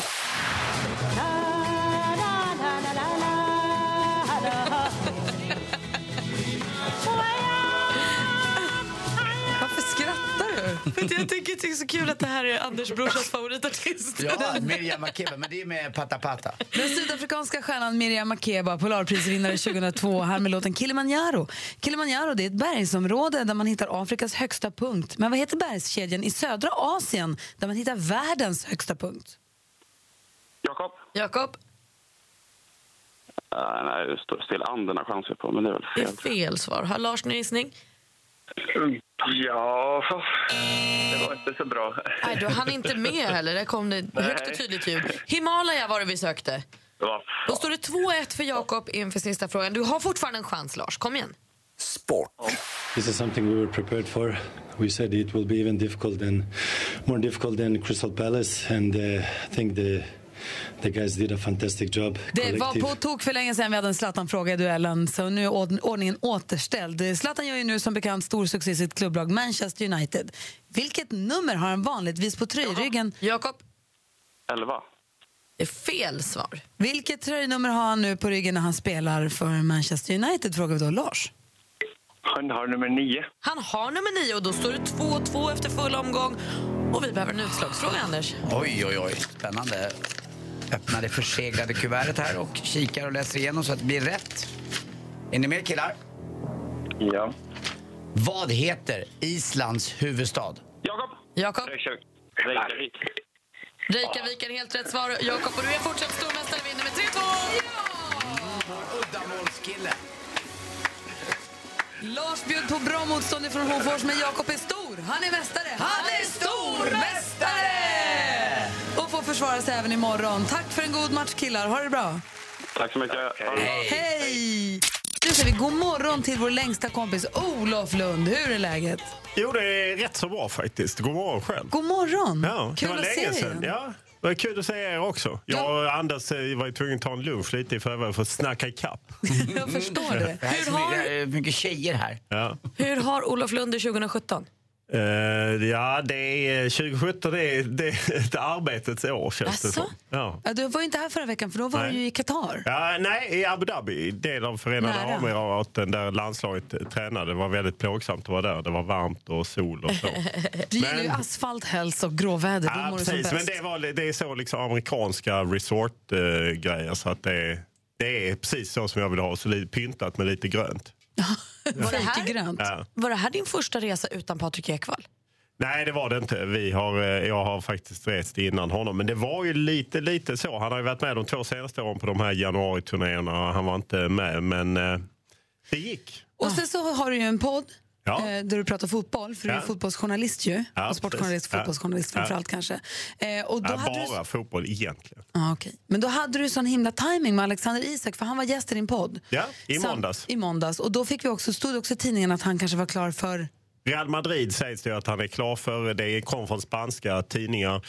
att jag tycker det är så kul att det här är Anders brorsas favoritartist. Ja, Miriam Makeba, men det är med Pata Pata. Den sydafrikanska stjärnan Miriam Makeba, Polarprisvinnare 2002, här med låten Kilimanjaro. Kilimanjaro det är ett bergsområde där man hittar Afrikas högsta punkt. Men vad heter bergskedjan i södra Asien där man hittar världens högsta punkt? Jakob. Jakob? Uh, nej, det står still. Anderna chansar på, men det är väl Det fel. är fel svar. Har Lars någon gissning? Ja, det var inte så bra. Nej, du hann inte med heller. Där kom det högt och tydligt ljud. Himalaya var det vi sökte. Ja. Då står det 2-1 för Jakob inför sista frågan. Du har fortfarande en chans, Lars. Kom igen. This is something we were prepared for. We said it will be even difficult than more difficult than Crystal Palace, and uh, I think the the guys did a fantastic job. Det var på tok för länge sedan vi hade en Zlatan-fråga i duellen, så nu är ord- ordningen återställd. Zlatan gör ju nu som bekant stor succé i sitt klubblag Manchester United. Vilket nummer har han vanligtvis på tröjryggen? Jakob? Elva. Det är fel svar. Vilket tröjnummer har han nu på ryggen när han spelar för Manchester United? Frågar vi då Lars. Han har nummer nio. Han har nummer 9 och då står det 2-2 efter full omgång. Och vi behöver en utslagsfråga, Anders. Oj, oj, oj. Spännande. Öppnar det förseglade kuvertet här och kikar och läser igenom så att det blir rätt. Är ni med killar? Ja. Vad heter Islands huvudstad? Jakob. Jakob? Reykjavik. Reykjavik är helt rätt svar. Jakob, och du är fortsatt stormästare vinner med 3-2! Uddamålskille. Lars bjöd på bra motstånd från Hofors, men Jakob är stor. Han är mästare. Han är stormästare! Försvara sig även imorgon. Tack för en god match, killar. Ha det bra. Tack så mycket. Hej! Nu säger vi god morgon till vår längsta kompis Olof Lund. Hur är läget? Jo, det är rätt så bra faktiskt. God morgon själv. God morgon! Ja, Kul att se dig. Ja, det var kul att se er också. Jag och Anders eh, var ju tvungna att ta en lunch lite i förväg för att snacka ikapp. [LAUGHS] Jag förstår det. Hur har- det är mycket tjejer här. Ja. Hur har Olof Lund det 2017? Eh, ja, det är 2017 det är, det är [LAUGHS] ett arbetets år känns det Asså? som. Ja. Ja, du var ju inte här förra veckan för då var Nej. du ju i Qatar. Ja, nej, i Abu Dhabi, del av Förenade. Arabemiraten där landslaget eh, tränade. Det var väldigt plågsamt att vara där. Det var varmt och sol och så. [LAUGHS] Du gillar ju asfalt helst och gråväder. Ja, mår du som precis. Men det, var, det är så liksom amerikanska resort-grejer. så att det, det är precis så som jag vill ha. Så lite pyntat med lite grönt. Var det, här, grönt. Ja. var det här din första resa utan Patrik Ekwall? Nej, det var det inte. Vi har, eh, jag har faktiskt rest innan honom. Men det var ju lite, lite så. Han har ju varit med de två senaste åren på de här januariturnéerna. Han var inte med, men eh, det gick. Och sen så har du ju en podd Ja. eh, där du pratar fotboll, för du är Ja. fotbollsjournalist ju. Ja, och sportjournalist, precis. Fotbollsjournalist Ja. framförallt kanske. Eh, och då hade du, bara fotboll egentligen. ah, okej. Men då hade du sån himla timing med Alexander Isak, för han var gäst i din podd. Ja, i måndags. I måndags. Och då fick vi också, stod det också i tidningen att han kanske var klar för... Real Madrid sägs det att han är klar för. Det kom från spanska tidningar.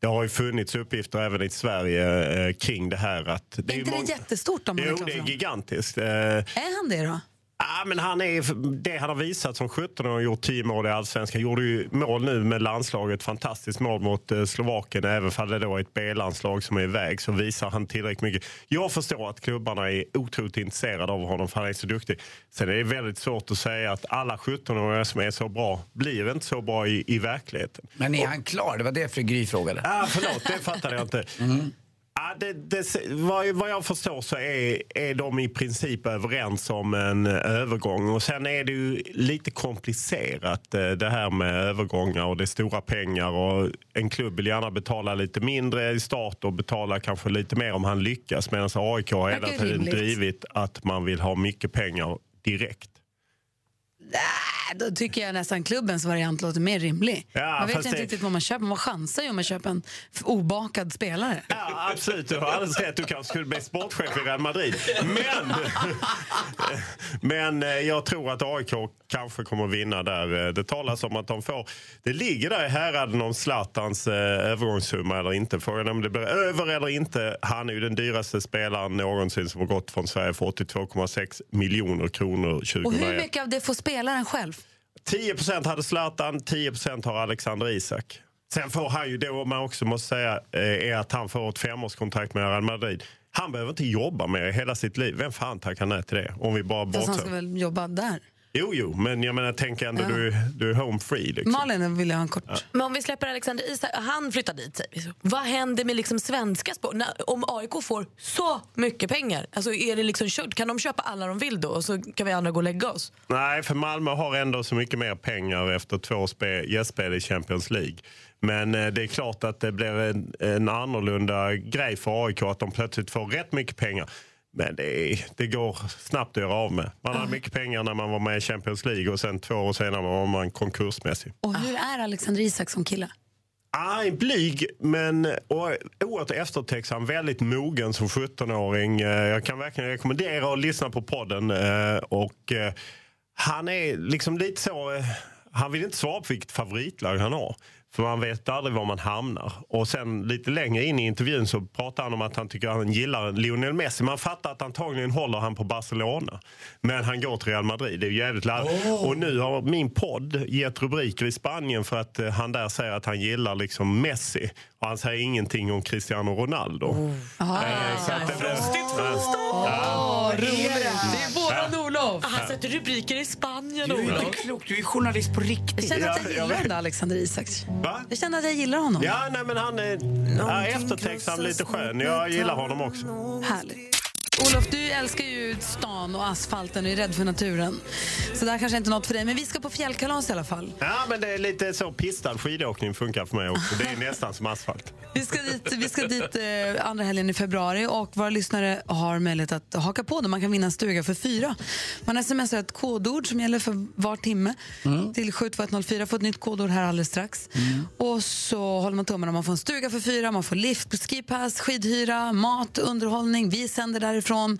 Det har ju funnits uppgifter även i Sverige eh, kring det här. Att det är inte många- det jättestort om han är Jo, klar det för är dem? gigantiskt. Eh, Är han det då? Ja, men han är, det han har visat som 17 år och gjort 10 mål i Allsvenskan. gjorde ju mål nu med landslaget. Fantastiskt mål mot eh, Slovakien. Även om det då är ett B-landslag som är iväg så visar han tillräckligt mycket. Jag förstår att klubbarna är otroligt intresserade av honom för han är så duktig. Sen är det väldigt svårt att säga att alla 17-åringar som är så bra blir inte så bra i, i verkligheten. Men är han klar? Det var det fru Gry frågade. Ah, förlåt, det fattade jag inte. Ja, det, det, vad, vad jag förstår så är, är de i princip överens om en eh, övergång. Och Sen är det ju lite komplicerat eh, det här med övergångar och det är stora pengar. Och en klubb vill gärna betala lite mindre i start och betala kanske lite mer om han lyckas. Medan AIK har hela tiden drivit att man vill ha mycket pengar direkt. Äh, då tycker jag nästan klubbens variant låter mer rimlig. Ja, man vet inte det- riktigt vad man köper. Man chansar ju om man köper en obakad spelare. Ja, absolut. Du har alldeles rätt. Du kanske skulle bli sportchef i Real Madrid. Men, [LAUGHS] men eh, jag tror att AIK kanske kommer att vinna där. Eh, Det talas om att de får... Det ligger där i häraden om Zlatans eh, övergångssumma eller inte. Frågan om det blir över eller inte. Han är ju den dyraste spelaren någonsin som har gått från Sverige för 82,6 miljoner kronor Och hur 2001. mycket av det får spelaren själv? 10% hade Zlatan, 10% har Alexander Isak. Sen får han ju då, man också måste säga, eh, är att han får ett femårskontrakt med Real Madrid. Han behöver inte jobba med hela sitt liv. Vem fan tackar nej till det? Om vi bara Fast han bortser. ska väl jobba där. Jo, jo, men jag menar, tänk ändå, Ja. du, du är home free. Liksom. Malin vill jag ha en kort... Men om vi släpper Alexander Isak, han flyttar dit. säger vi så. Vad händer med liksom svenska? När, om AIK får så mycket pengar, alltså är det liksom kört? Kan de köpa alla de vill då och så kan vi andra gå och lägga oss? Nej, för Malmö har ändå så mycket mer pengar efter två spe- gästspel i Champions League. Men eh, det är klart att det blir en, en annorlunda grej för AIK att de plötsligt får rätt mycket pengar. Men det, är, det går snabbt att göra av med. Man hade mycket pengar när man var med i Champions League och sen två år senare var man konkursmässig. Och hur är Alexander Isak som kille? Ah, blyg, men oerhört eftertänksam. Väldigt mogen som 17-åring. Eh, Jag kan verkligen rekommendera att lyssna på podden. eh, Och, eh, han är liksom lite så... Han vill inte svara på vilket favoritlag han har. För man vet aldrig var man hamnar. Och sen lite längre in i intervjun så pratar han om att han tycker att han gillar Lionel Messi. Man fattar att antagligen håller han på Barcelona. Men han går till Real Madrid. Det är ju jävligt larvigt. Och nu har min podd gett rubriker i Spanien för att eh, han där säger att han gillar liksom Messi. Och han säger ingenting om Cristiano Ronaldo. Ah. Eh, så att det blir- Åh, roligt! Det är våran Olof! Han sätter rubriker i Spanien. Du är inte klok, du är journalist på Jag riktigt. känner att Ja, jag jag gillar den där Alexander Isaks. Va? Jag känner att jag gillar honom. Ja, nej, men han är, är eftertänksam, lite skön. Jag gillar honom också. Härligt. Olof, du älskar ju stan och asfalten och är rädd för naturen. Så det här kanske inte är något för dig, men vi ska på fjällkalas i alla fall. Ja, men det är lite så pistad skidåkning funkar för mig också. Det är nästan som asfalt. [LAUGHS] Vi ska dit, vi ska dit eh, andra helgen i februari och våra lyssnare har möjlighet att haka på det. Man kan vinna en stuga för fyra. Man smsar ett kodord som gäller för var timme till 72104. Får ett nytt kodord här alldeles strax. Och så håller man tummarna. Man får en stuga för fyra, man får lift, skipass, skidhyra, mat, underhållning. Vi sänder därifrån från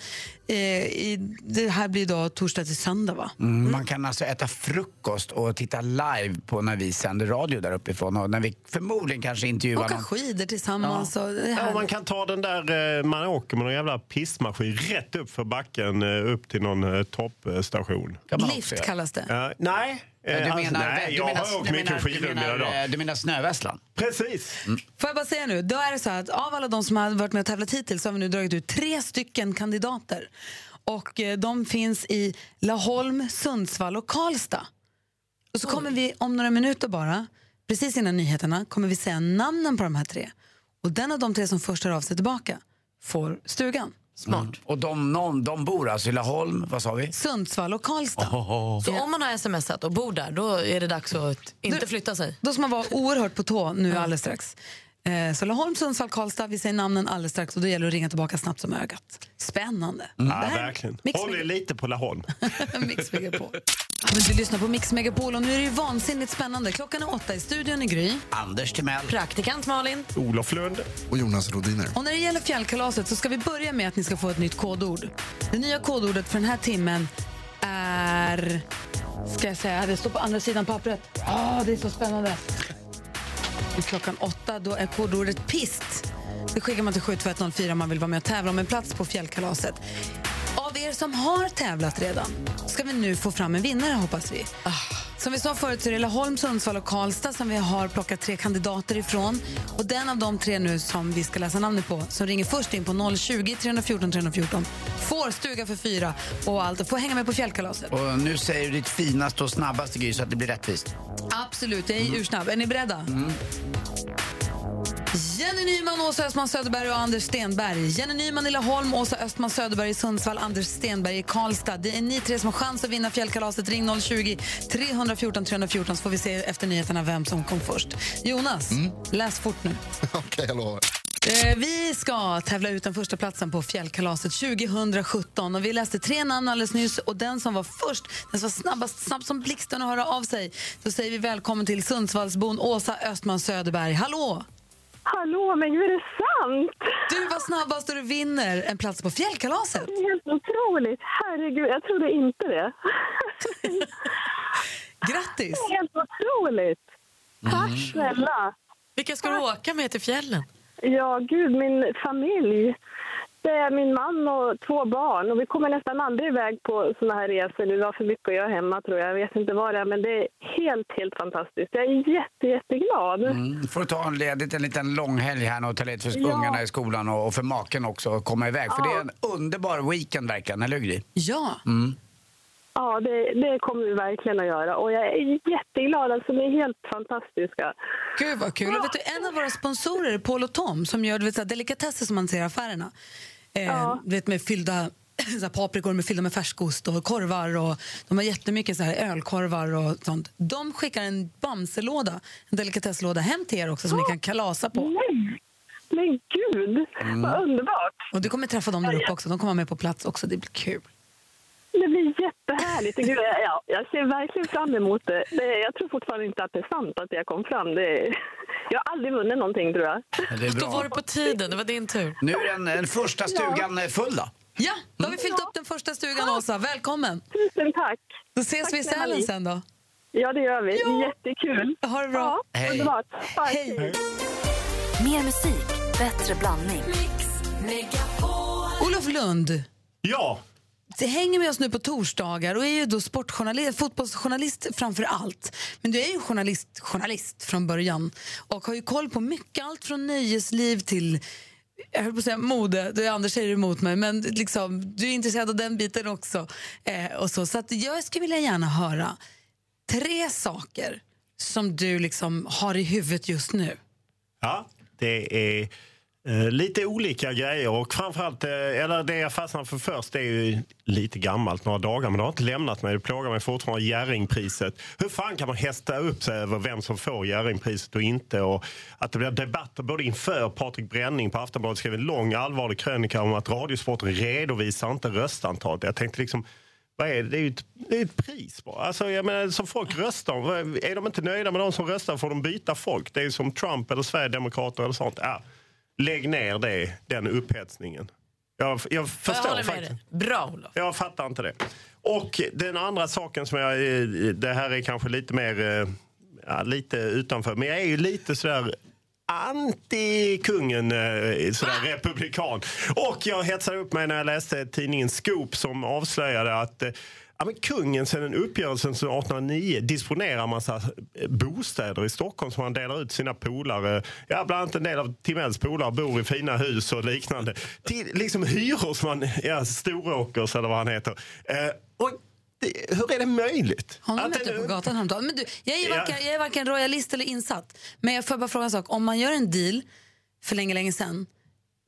i, det här blir då torsdag till söndag va? Mm, man kan alltså äta frukost och titta live på när vi sänder radio där uppifrån och när vi förmodligen kanske intervjuar Åka någon. skidor tillsammans. Ja, här. man kan ta den där, eh, man åker med någon jävla pissmaskin rätt upp för backen eh, upp till någon eh, toppstation. Lift kallas det. Ja, nej. Du eh, menar, alltså, nej, du jag menar, har åkt mycket menar, skidor du mina menar, dagar. eh, du menar snövesslan? Precis. Får jag bara säga nu, då är det så att av alla de som har varit med och tävlat hittills så har vi nu dragit ut tre stycken kandidater. Och eh, de finns i Laholm, Sundsvall och Karlstad. Och så kommer vi om några minuter bara, precis innan nyheterna, kommer vi säga namnen på de här tre. Och den av de tre som först hör av sig tillbaka får stugan. Smart. Mm. Och de, någon, de bor alltså i Laholm, vad sa vi? Sundsvall och Karlstad. Så om man har smsat och bor där, då är det dags att inte flytta sig. Då ska man vara oerhört på tå nu alldeles strax. Eh, Så Laholm, Sundsvall, Karlstad. Vi säger namnen alldeles strax och då gäller det att ringa tillbaka snabbt som ögat. Spännande. Ja, Det här- verkligen. Mix Håll er lite på Laholm. [LAUGHS] Mix Megapol. Men du lyssnar på Mix Megapol och nu är det ju vansinnigt spännande. Klockan är åtta i studion i Gry. Anders Timell. Praktikant Malin. Olof Lund. Och Jonas Rodiner. Och när det gäller fjällkalaset så ska vi börja med att ni ska få ett nytt kodord. Det nya kodordet för den här timmen är... Ska jag säga, det står på andra sidan pappret. Ah, det är så spännande. Och klockan åtta då är kodordet pist. Det skickar man till 72104 om man vill vara med och tävla om en plats på fjällkalaset. Av er som har tävlat redan ska vi nu få fram en vinnare hoppas vi. Ah. Som vi sa förut så är det Laholm, Sundsvall och Karlstad som vi har plockat tre kandidater ifrån. Och den av de tre nu som vi ska läsa namnet på som ringer först in på 020 314 314 får stuga för fyra och allt och får hänga med på fjällkalaset. Och nu säger du ditt finaste och snabbaste Gry så att det blir rättvist. Absolut, jag är ursnabb. Är ni beredda? Mm. Jenny Nyman, Åsa Östman Söderberg och Anders Stenberg. Jenny Nyman i Laholm, Åsa Östman Söderberg i Sundsvall, Anders Stenberg i Karlstad. Det är ni tre som har chans att vinna fjällkalaset. Ring 020 314 314 så får vi se efter nyheterna vem som kom först. Jonas, läs fort nu. [LAUGHS] Okej, jag lovar. Eh, Vi ska tävla ut den första platsen på fjällkalaset 2017. Och vi läste tre namn alldeles nyss och den som var först, den som var snabbast, snabb som blixten att höra av sig. Då säger vi välkommen till Sundsvallsbon Åsa Östman Söderberg. Hallå! Hallå, men är det sant? Du var snabbast och du vinner en plats på fjällkalaset. Det är helt otroligt. Herregud, jag trodde inte det. Grattis! Det är helt otroligt. Tack snälla. Vilka ska du åka med till fjällen? Ja, gud, min familj. Det är min man och två barn. Och vi kommer nästan aldrig iväg på såna här resor. Vi har för mycket att göra hemma, tror jag. Jag vet inte vad det är, men det är helt, helt fantastiskt. Jag är jätte, jätteglad. Mm. Får du ta en ledigt en liten långhelg här nu och ta ledigt för Ja. ungarna i skolan och, och för maken också och komma iväg. För det är en underbar weekend verkligen, eller hur Gry? Ja. Mm. Ja, det, det kommer vi verkligen att göra. Och jag är jätteglad. Alltså, ni är helt fantastiska. Gud vad kul. Och vet du, en av våra sponsorer är Paul och Tom som gör vet, så delikatesser som man ser i affärerna. Eh, du vet, med fyllda [CLEARS THROAT] så paprikor med fyllda med färskost och korvar. Och de har jättemycket så här, ölkorvar och sånt. De skickar en Bamselåda, en delikatesslåda hem till er också som ni kan kalasa på. [GASPS] Nej, men gud, vad underbart. Och du kommer träffa dem där uppe också. De kommer med på plats också. Det blir kul. Det blir jättehärligt. Gud, ja, jag ser verkligen fram emot det. det. Jag tror fortfarande inte att det är sant att jag kom fram. Det, jag har aldrig vunnit någonting, tror jag. Det är Då bra. var det på tiden, det var din tur. Nu är den, den första stugan eh, full då. Ja, då har vi fyllt upp den första stugan, Åsa. Välkommen! Tusen tack. Då ses Tack vi i Sälen sen då. Ja, det gör vi. Jättekul. Ha det bra. Ja, Hej. underbart. Tack. Hej. Mer musik, bättre blandning. Olof Lund. Ja. Hänger med oss nu på torsdagar och är ju då sportjournalist, fotbollsjournalist framför allt. Men du är ju journalist, journalist från början och har ju koll på mycket, allt från nöjesliv till jag höll på att säga mode, du Anders säger emot mig, men liksom, du är intresserad av den biten också. Eh, och så så att jag skulle vilja gärna höra tre saker som du liksom har i huvudet just nu. Ja, det är Eh, lite olika grejer och framförallt, eh, eller det jag fastnar för först det är ju lite gammalt, några dagar, men det har inte lämnat mig. Det plågar mig fortfarande, Jerringpriset. Hur fan kan man hästa upp sig över vem som får Jerringpriset och inte? Och att det blir debatter både inför Patrik Bränning på Aftonbladet skrev en lång allvarlig krönika om att Radiosporten redovisar inte röstantalet. Jag tänkte liksom vad är det? Det är ju ett, det är ett pris bara. Alltså, jag menar, som folk röstar. Är de inte nöjda med de som röstar får de byta folk. Det är ju som Trump eller Sverigedemokrater eller sånt. Ja, lägg ner det, den upphetsningen. Jag, jag förstår med faktiskt. dig. Bra Olof. Jag fattar inte det. Och den andra saken som jag... eh, Det här är kanske lite mer... eh, Ja, lite utanför. Men jag är ju lite sådär anti-kungen, eh, sådär republikan. Och jag hetsade upp mig när jag läste tidningen Scoop som avslöjade att Ja, men kungen sedan en uppgörelsen 1809 disponerar massa eh, bostäder i Stockholm som han delar ut sina polare. Ja, bland annat en del av Timells polare bor i fina hus och liknande. Till liksom hyror som han, ja, Storåkers eller vad han heter. Eh, och det, hur är det möjligt? Honom Att mötte jag på gatan häromdagen. Men du, jag, är Ja. varken, jag är varken royalist eller insatt. Men jag får bara fråga en sak. Om man gör en deal för länge, länge sedan,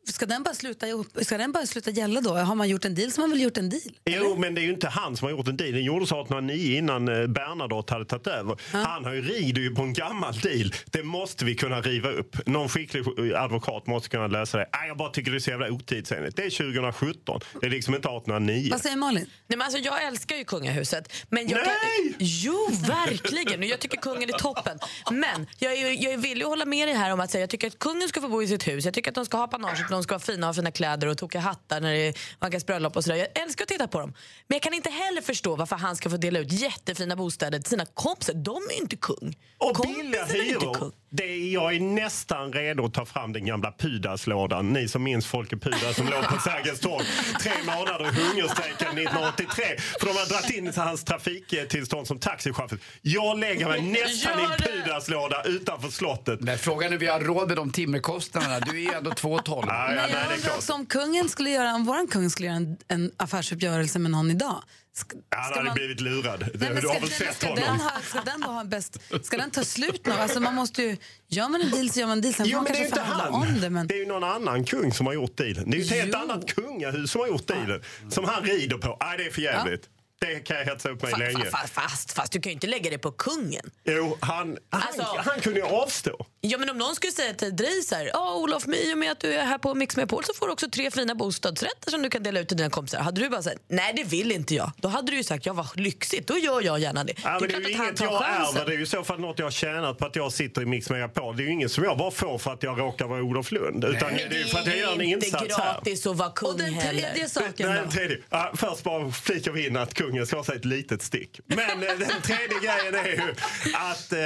ska den bara sluta, ska den bara sluta gälla då? Har man gjort en deal så har man väl gjort en deal? Jo, men det är ju inte han som har gjort en deal. Den gjordes 1809 innan eh, Bernadotte hade tagit över. Han har ju, rider ju på en gammal deal. Det måste vi kunna riva upp. Någon skicklig eh, advokat måste kunna lösa det. Nej, jag bara tycker det är så jävla otidsenligt. Det är 2017. Det är liksom inte 1809. Vad säger Malin? Nej, men alltså, jag älskar ju kungahuset. Men jag Kan, jo, verkligen. Jag tycker kungen är toppen. Men jag är, jag är villig att hålla med dig här om att säga, jag tycker att kungen ska få bo i sitt hus. Jag tycker att de ska ha panaget, de ska vara fina, ha fina kläder och tokiga hattar när det är vankas bröllop och sådär. Jag älskar att titta på dem. Men jag kan inte heller förstå varför han ska få dela ut jättefina bostäder till sina kompisar. De är ju inte kung. Och billiga är inte hyror. kung. Det är, jag är nästan redo att ta fram den gamla Pudaslådan. Ni som minns Folke Pudas som låg på Sergels torg tre månader i hungerstrejken 1983. För de har dragit in hans trafiktillstånd som taxichaufför. Jag lägger mig nästan i en Pudaslåda utanför slottet. Men frågan är vi har råd med de timmerkostnaderna. Du är ju ändå 2,12. Ja, ja, Men nej, jag är undrar också om kungen skulle göra, om våran kung skulle göra en, en affärsuppgörelse med någon idag. Ska, Han ska hade man- blivit lurad. Nej, du men har ska, väl sett ska, honom? den ha, ska den då ha bäst... Ska den ta slut nu? Alltså man måste ju... Gör man en deal så gör man en deal. Sen Jo, men det är inte han. om det. Men... Det är ju någon annan kung som har gjort dealen. Det är ju ett helt annat kungahus som har gjort dealen. Som han rider på. Nej, det är för jävligt. Det kan jag hetsa upp mig Fa- länge. fa- fa- Fast, fast du kan ju inte lägga det på kungen. Jo, han, han, Alltså- han kunde ju avstå. Ja, men om någon skulle säga till dig så här, ja Olof, i och med att du är här på Mix Megapol så får du också tre fina bostadsrätter som du kan dela ut till dina kompisar. Hade du bara sagt, nej det vill inte jag. Då hade du ju sagt, ja vad lyxigt, då gör jag gärna det. Ja, men det är ju att han inget tar jag ärver. Det är ju i så fall något jag har tjänat på att jag sitter i Mix Megapol. Det är ju inget som jag bara får för att jag råkar vara Olof Lund. Utan det är ju för att jag gör en inte insats här. gratis att vara kung Och den heller. tredje saken Nej, då? den tredje. Ja, först bara flikar vi in att kungen ska ha sig ett litet stick. Men eh, den tredje grejen är ju att eh,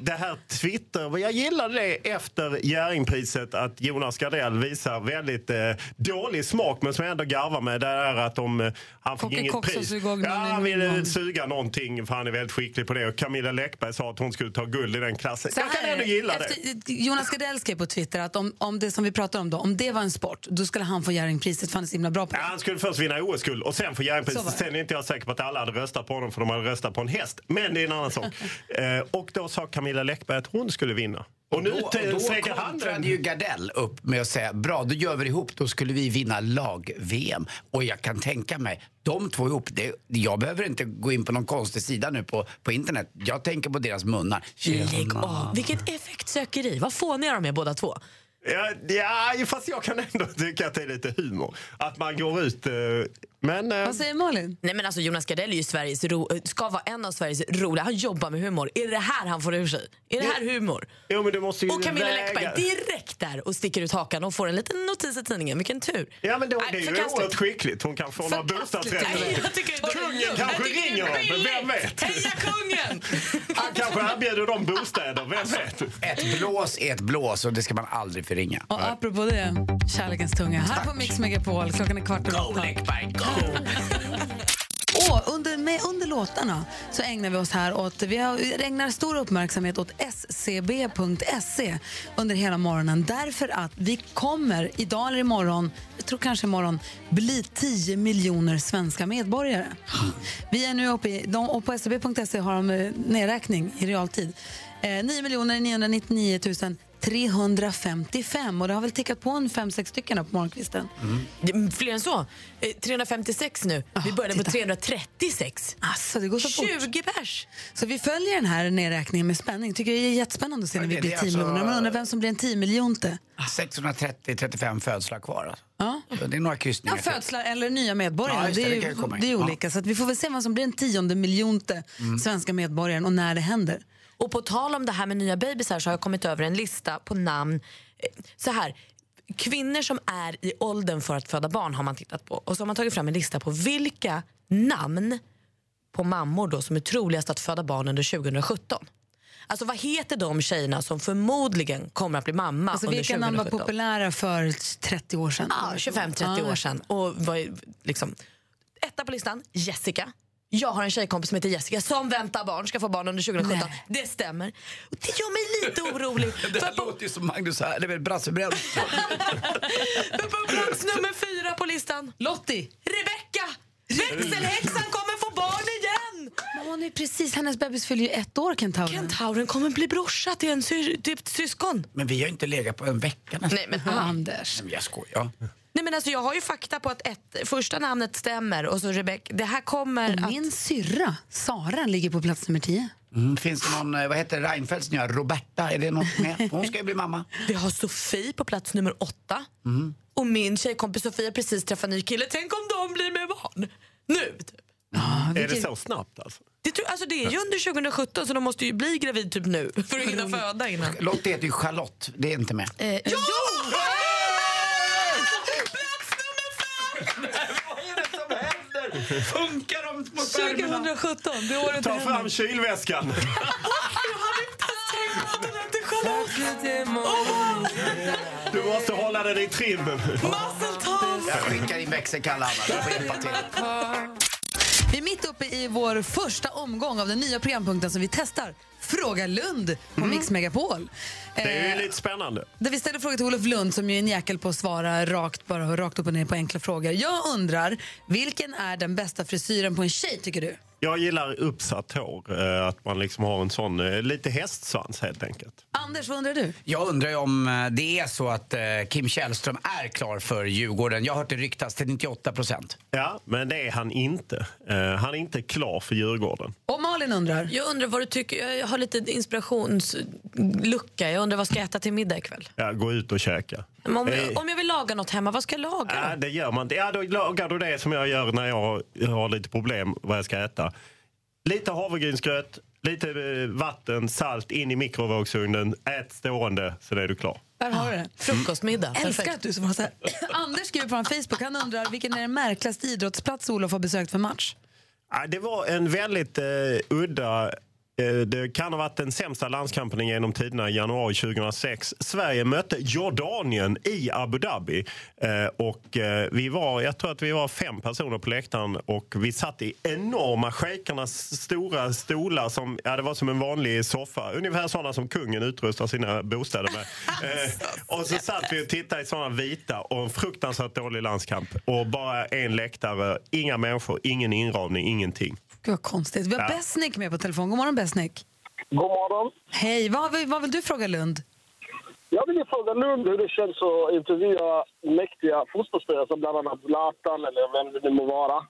det här Twitter... Jag gillade det efter Jerringpriset att Jonas Gardell visar väldigt eh, dålig smak men som jag ändå garvar med. Det är att om eh, han fick Kocken inget Cox pris. Ja, han ville suga någonting för han är väldigt skicklig på det. Och Camilla Läckberg sa att hon skulle ta guld i den klassen. Så jag kan ändå gilla det. Efter, Jonas Gardell skrev på Twitter att om, om det som vi pratar om då, om det var en sport, då skulle han få Jerringpriset för han är så himla bra på det. Ja, han skulle först vinna OS-guld och sen få Så Jerringpriset. Sen är inte jag säker på att alla hade röstat på honom för de hade röstat på en häst. Men det är en annan sak. [LAUGHS] eh, och då sa Camilla Läckberg att hon skulle vinna. Och nu Då, t- då kontrade ju Gardell upp med att säga bra, då gör vi det ihop, då skulle vi vinna lag-VM. Och jag kan tänka mig, de två ihop, det, jag behöver inte gå in på någon konstig sida nu på, på internet. Jag tänker på deras munnar. Lägg av. Vilket effektsökeri. Vad fåniga de är båda två. Ja, ja, fast jag kan ändå tycka att det är lite humor. Att man går ut... Eh, men... Eh, Vad säger Malin? Nej, men alltså, Jonas Gardell är ju Sveriges ro- ska vara en av Sveriges roliga. Han jobbar med humor. Är det det här han får ur sig? Är det här humor? jo, men du måste ju Och Camilla väga- Läckberg direkt där och sticker ut hakan och får en liten notis i tidningen. Vilken tur. Ja, men Nej, det är ju oerhört skickligt. Hon kan få några bostadsrätter. Det Kungen kanske Jag tycker det är ringer dem, men vem vet? Heja kungen! [LAUGHS] Han kanske erbjuder dem bostäder, vem vet? Ett blås är ett blås och det ska man aldrig förringa. Och apropå det, kärlekens tunga. Här på Mix Megapol, klockan är kvart över åtta. Läckberg, go! Och under, med, under låtarna så ägnar vi oss här åt, vi har, ägnar stor uppmärksamhet åt scb.se under hela morgonen därför att vi kommer idag eller imorgon, jag tror kanske imorgon, bli 10 miljoner svenska medborgare. Vi är nu uppe i, de, och på scb.se har de eh, nedräkning i realtid. Eh, 9 miljoner 999 000 355 och det har väl tickat på en 5-6 stycken här på morgonkvisten. Det är Fler än så. Eh, 356 nu. Vi började på titta. 336. Alltså, det går så fort. 20 pers. Så vi följer den här nedräkningen med spänning. Tycker det är jättespännande att se när vi blir det är 10 alltså- miljoner. Man undrar vem som blir en 10 miljonte. 630-35 födslar kvar. Alltså. Ja. Så Det är några Ja, kryssningar. till. födslar eller nya medborgare. Ja, det, det, är, det det är Ja. olika. Så att vi får väl se vem som blir den tionde miljonte Mm. svenska medborgaren och när det händer. Och på tal om det här med nya bebisar så har jag kommit över en lista på namn. Eh, Så här, kvinnor som är i åldern för att föda barn har man tittat på. Och så har man tagit fram en lista på vilka namn på mammor då som är troligast att föda barn under 2017. Alltså vad heter de tjejerna som förmodligen kommer att bli mamma Alltså, under vilka namn var 2017? populära för 30 år sedan? Ja, 25-30 Ja. år sedan. Och vad liksom, etta på listan, Jessica. Jag har en tjejkompis som heter Jessica som väntar barn, ska få barn under 2017. Det stämmer. Och det gör mig lite orolig. [LAUGHS] Det här låter ju som Magnus här, det är väl Brasse Brännström. [LAUGHS] På plats nummer fyra på listan, Lottie. Rebecca! Växelhäxan kommer få barn igen! Men hon är precis, hennes bebis fyller ju ett år, Kentauren. Kentauren kommer bli brorsa till, en sy- ett syskon. Men vi har ju inte legat på en vecka nästan. Nej men Anders. Nej, men jag skojar. Nej, men alltså, jag har ju fakta på att ett, första namnet stämmer och så Rebecca. Det här kommer Och att... min syrra, Sara, ligger på plats nummer 10. Mm, finns det någon, eh, vad heter Reinfeldts nya, Roberta, är det något med? Hon ska ju bli mamma. [LAUGHS] Vi har Sofie på plats nummer åtta. Mm. Och min tjejkompis Sofia precis träffat en ny kille. Tänk om de blir med barn nu! Typ. Är det så snabbt alltså? Det, tror, alltså, det är ju under 2017 så de måste ju bli gravid typ nu för att hinna föda innan. Lottie heter ju Charlotte, det är inte med. Eh, ja! Funkar de skärmarna? 2017, det året Ta fram kylväskan. Du måste hålla den i trim. Jag skickar in växelkalle Anna, du får hjälpa till. Vi är mitt uppe i vår första omgång av den nya programpunkten som vi testar. Fråga Lund på Mix Megapol. Det är Eh, ju lite spännande. Där vi ställer frågor till Olof Lund som ju är en jäkel på att svara rakt, bara rakt upp och ner på enkla frågor. Jag undrar, vilken är den bästa frisyren på en tjej tycker du? Jag gillar uppsatt hår. eh, Att man liksom har en sån, eh, lite hästsvans helt enkelt. Anders, vad undrar du? Jag undrar om eh, det är så att Kim Källström är klar för Djurgården. Jag har hört det ryktas till 98 procent. Ja, men det är han inte. Han är inte klar för Djurgården. Och Malin undrar? Jag undrar vad du tycker. Jag har lite inspirationslucka. Jag undrar vad ska jag äta till middag ikväll? Ja, gå ut och käka. Men Om, Eh, om jag vill laga något hemma, vad ska jag laga? Ja, det gör man. Ja, då lagar du det som jag gör när jag har lite problem vad jag ska äta. Lite havregrynsgröt, lite eh, vatten, salt in i mikrovågsugnen. Ät stående så är du klar. Där har du det. Frukostmiddag. Älskar Perfekt. att du svarar så här. [CLEARS THROAT] Anders skriver på Facebook, han undrar vilken är den märkligaste idrottsplats Olof har besökt för match? Det var en väldigt eh, udda... eh, Det kan ha varit den sämsta landskampen genom tiderna i januari 2006. Sverige mötte Jordanien i Abu Dhabi. Eh, Och eh, vi var, jag tror att vi var fem personer på läktaren och vi satt i enorma shejkernas stora stolar. Som, ja, det var som en vanlig soffa. Ungefär sådana som kungen utrustar sina bostäder med. [LAUGHS] Eh, och så satt vi och tittade i sådana vita och en fruktansvärt dålig landskamp. Och bara en läktare, inga människor, ingen inramning, ingenting. Gud vad konstigt. Vi har Ja. Besnik med på telefon. God morgon Besnik. God morgon. Hej, vad, vill- vad vill du fråga Lund? Jag vill ju fråga Lund hur det känns att intervjua mäktiga fotbollsspelare som bland annat Zlatan eller vem det nu må vara.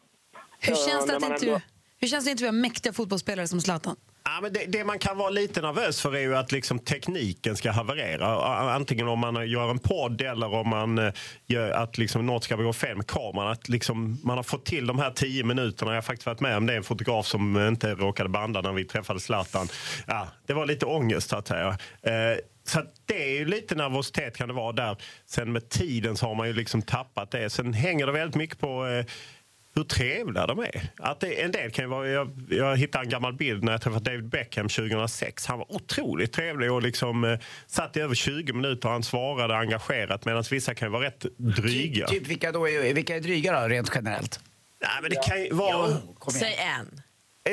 Hur Eh, känns det när att man intervjua, ändå- hur känns det att intervjua mäktiga fotbollsspelare som Zlatan? Ja, men det, det man kan vara lite nervös för är ju att liksom tekniken ska haverera. Antingen om man gör en podd eller om man eh, gör att liksom något ska gå fel med kameran. Att liksom man har fått till de här tio minuterna. Jag har faktiskt varit med om det. En fotograf som inte råkade banda när vi träffade Zlatan. Ja, det var lite ångest så att säga. Eh, så att det är ju lite nervositet kan det vara där. Sen med tiden så har man ju liksom tappat det. Sen hänger det väldigt mycket på eh, hur trevliga de är. Att det, en del kan vara, jag, jag hittade en gammal bild när jag träffade David Beckham 2006. Han var otroligt trevlig och liksom, eh, satt i över 20 minuter. Han svarade engagerat medan vissa kan ju vara rätt dryga. Typ vilka, då är, vilka är dryga då, rent generellt? Nej, men det kan ju vara... igen. Säg en.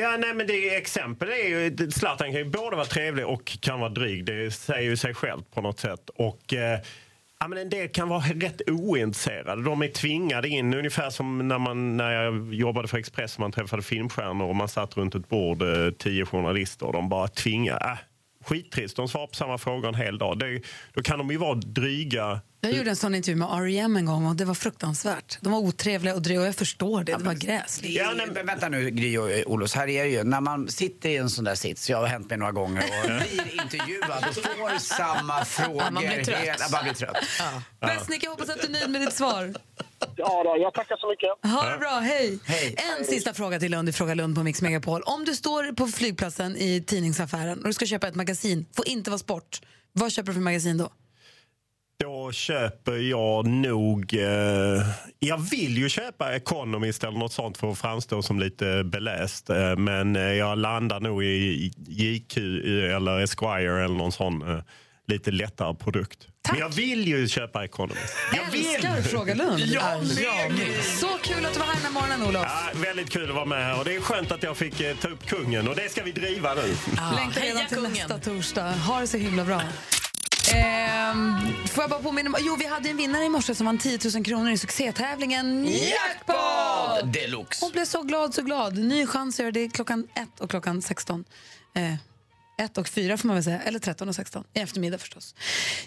Ja, nej, men det exempel är ju... Zlatan kan ju både vara trevlig och kan vara dryg. Det säger ju sig självt på något sätt. Och... Eh, Ja, men en del kan vara rätt ointresserade. De är tvingade in, ungefär som när, man, när jag jobbade för Expressen. Man träffade filmstjärnor och man satt runt ett bord, eh, tio journalister. Och de bara tvingade. Äh, skittrist, de svarar på samma fråga en hel dag. Det, då kan de ju vara dryga. Jag gjorde en sån intervju med R.E.M. en gång och det var fruktansvärt. De var otrevliga och dryga och jag förstår det. Det var gräsligt. Ja, nej, men vänta nu Gry och Olos, här är det ju, när man sitter i en sån där sits, jag har hänt mig några gånger och blir intervjuad och får samma frågor. Ja, man blir trött. hela- man blir trött. Besnik, jag hoppas att du är nöjd med ditt svar. Ja, då, jag tackar så mycket. Ha det bra, hej. Hej. En sista fråga till Lund i Fråga Lund på Mix Megapol. Om du står på flygplatsen i tidningsaffären och du ska köpa ett magasin, får inte vara sport. Vad köper du för magasin då? Då köper jag nog... Eh, jag vill ju köpa Economist eller något sånt för att framstå som lite beläst. Eh, men eh, jag landar nog i JQ eller Esquire eller någon sån eh, lite lättare produkt. Men jag vill ju köpa Economist. Jag Älskar Fråga Lund. Jag [LAUGHS] Ja, med. Så kul att du var här den här morgonen, Olof. Ja, väldigt kul att vara med här och det är skönt att jag fick eh, ta upp kungen och det ska vi driva nu. Längtar redan till nästa torsdag. Ha det så himla bra. Ehm, får jag bara påminna om, jo vi hade en vinnare i morse som vann 10 000 kronor i succétävlingen Jackpot! Deluxe. Hon blev så glad, så glad. Ny chans göra det klockan 1 och klockan 16. Eh, 1 och 4 får man väl säga, eller 13 och 16 i eftermiddag förstås.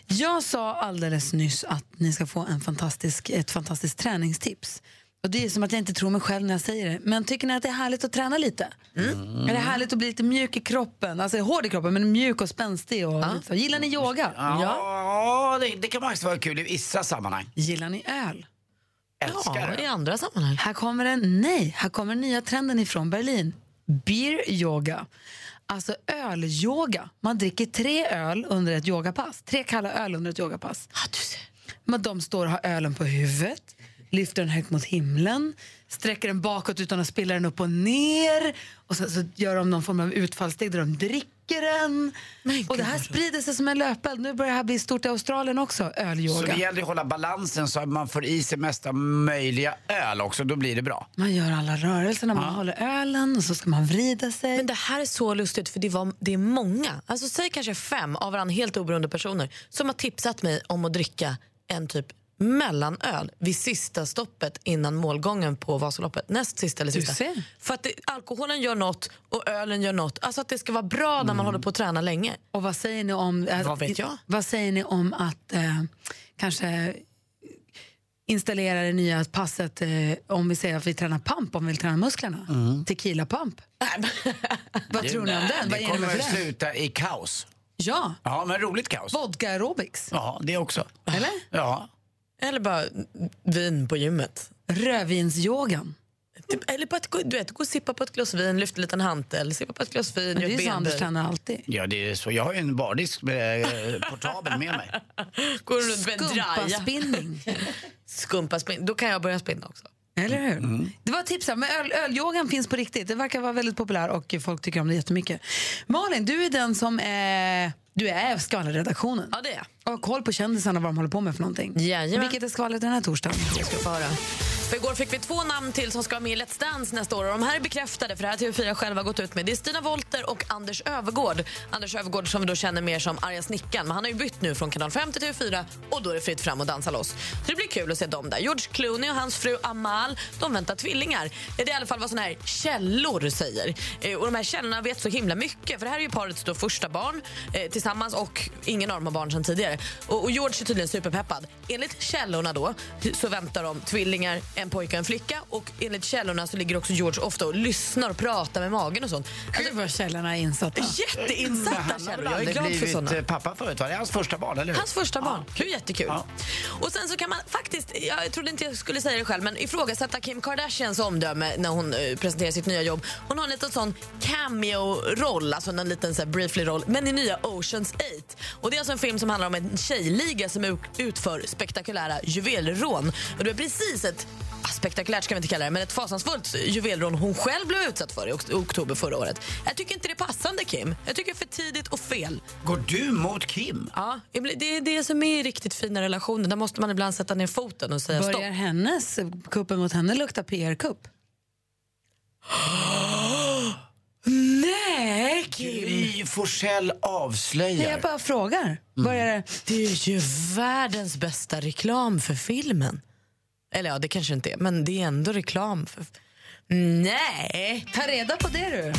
Jag sa alldeles nyss att ni ska få en fantastisk, ett fantastiskt träningstips. Och Det är som att jag inte tror mig själv när jag säger det. Men tycker ni att det är härligt att träna lite? Är det härligt att bli lite mjuk i kroppen? Alltså hård i kroppen men mjuk och spänstig. Och lite så. Gillar ni yoga? Ja, det, det kan faktiskt vara kul i vissa sammanhang. Gillar ni öl? Älskar det. i andra sammanhang. Här kommer den, nej, här kommer den nya trenden ifrån Berlin. Beer yoga. Alltså ölyoga. Man dricker tre öl under ett yogapass. Tre kalla öl under ett yogapass. Men de står och har ölen på huvudet, lyfter den högt mot himlen, sträcker den bakåt utan att spilla den upp och ner. Och sen så gör de någon form av utfallssteg där de dricker den. och det här sprider sig som en löpeld. Nu börjar det här bli stort i Australien också, Så ölyoga. det gäller att hålla balansen så att man får i sig mesta möjliga öl också, då blir det bra. Man gör alla rörelser när man håller ölen och så ska man vrida sig. Men det här är så lustigt för det, var, det är många, alltså säg kanske fem av varandra helt oberoende personer som har tipsat mig om att dricka en typ mellanöl vid sista stoppet innan målgången på Vasaloppet. Näst sista eller sista. För att det, alkoholen gör något och ölen gör något. Alltså att det ska vara bra när man håller på att träna länge. Och vad säger ni om, eh, Vad vet jag? Vad säger ni om att eh, kanske installera det nya passet eh, om vi säger att vi tränar pump, om vi vill träna musklerna? Tequila pump. [LAUGHS] vad Det- tror ni om den? Vad Det kommer att sluta i kaos. Ja. Ja, men roligt kaos. Vodka aerobics. Ja, det också. Eller? Ja. Eller bara vin på gymmet. Rödvinsyogan. Typ, eller på ett, du vet, gå och sippa på ett glas vin, lyfta en liten hantel, sippa på ett glas vin, det är ju så Anders tränar alltid. Ja, det är så. Jag har ju en bardisk med, eh, portabel med mig. Går runt med en draja. Skumpaspinning. Skumpaspinning. Då kan jag börja spinna också. Eller hur? Det var ett tips. här, Men öl, ölyogan finns på riktigt. Det verkar vara väldigt populär och folk tycker om det jättemycket. Malin, du är den som är... Du är skvallerredaktionen. Ja, det är Och har koll på kändisarna vad de håller på med för någonting. Jajamän. Vilket är skvallret den här torsdagen? Jag ska få höra. För igår fick vi två namn till som ska vara med i Let's Dance nästa år. Och de här är bekräftade, för det här TV4 själva gått ut med. Det är Stina Wolter och Anders Övergård. Anders Övergård som vi då känner mer som arga snickaren. Men han har ju bytt nu från kanal 5 till TV4 och då är det fritt fram och dansa loss. Så det blir kul att se dem där. George Clooney och hans fru Amal, de väntar tvillingar. Det är i alla fall vad såna här källor säger. Eh, och de här källorna vet så himla mycket. För det här är ju parets då första barn eh, tillsammans och ingen av dem har barn sedan tidigare. Och, och George är tydligen superpeppad. Enligt källorna då så väntar de tvillingar, en pojke och en flicka. Och enligt källorna så ligger också George ofta och lyssnar och pratar med magen och sånt. Gud vad källorna är insatta. Jätteinsatta har källor. Jag är glad för såna. eh, pappa förut, va? Det hans första barn, eller hur? Hans första barn. Det är jättekul. Och sen så kan man faktiskt, jag trodde inte jag skulle säga det själv, men ifrågasätta Kim Kardashians omdöme när hon eh, presenterar sitt nya jobb. Hon har en liten sån cameo-roll, alltså en liten så briefly roll, men i nya Oceans 8. Och det är alltså en film som handlar om en tjejliga som ut- utför spektakulära juvelrån. Och det är precis ett spektakulärt ska vi inte kalla det, men ett fasansfullt juvelrån hon själv blev utsatt för i ok- oktober förra året. Jag tycker inte det är passande Kim. Jag tycker det är för tidigt och fel. Går du mot Kim? Ja, det är det som är riktigt fina relationer. Där måste man ibland sätta ner foten och säga Börjar stopp. hennes, kuppen mot henne lukta PR-kupp? [GASPS] Nej, Gry Forssell avslöjar. Nej, jag bara frågar. Börjar det... Det är ju världens bästa reklam för filmen. Eller ja, det kanske inte är, men det är ändå reklam för... Nej! Ta reda på det du.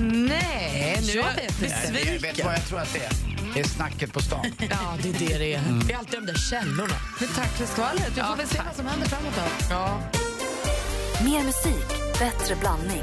Nej, nu Jag vet jag. Nej, det- Vet besviken. vad jag tror att det är? Det är snacket på stan. [LAUGHS] Ja, det är det det är. Det är alltid de där källorna. Men tack för skvallret. Vi får väl se vad som händer framåt. Då. Ja. Mer musik, bättre blandning.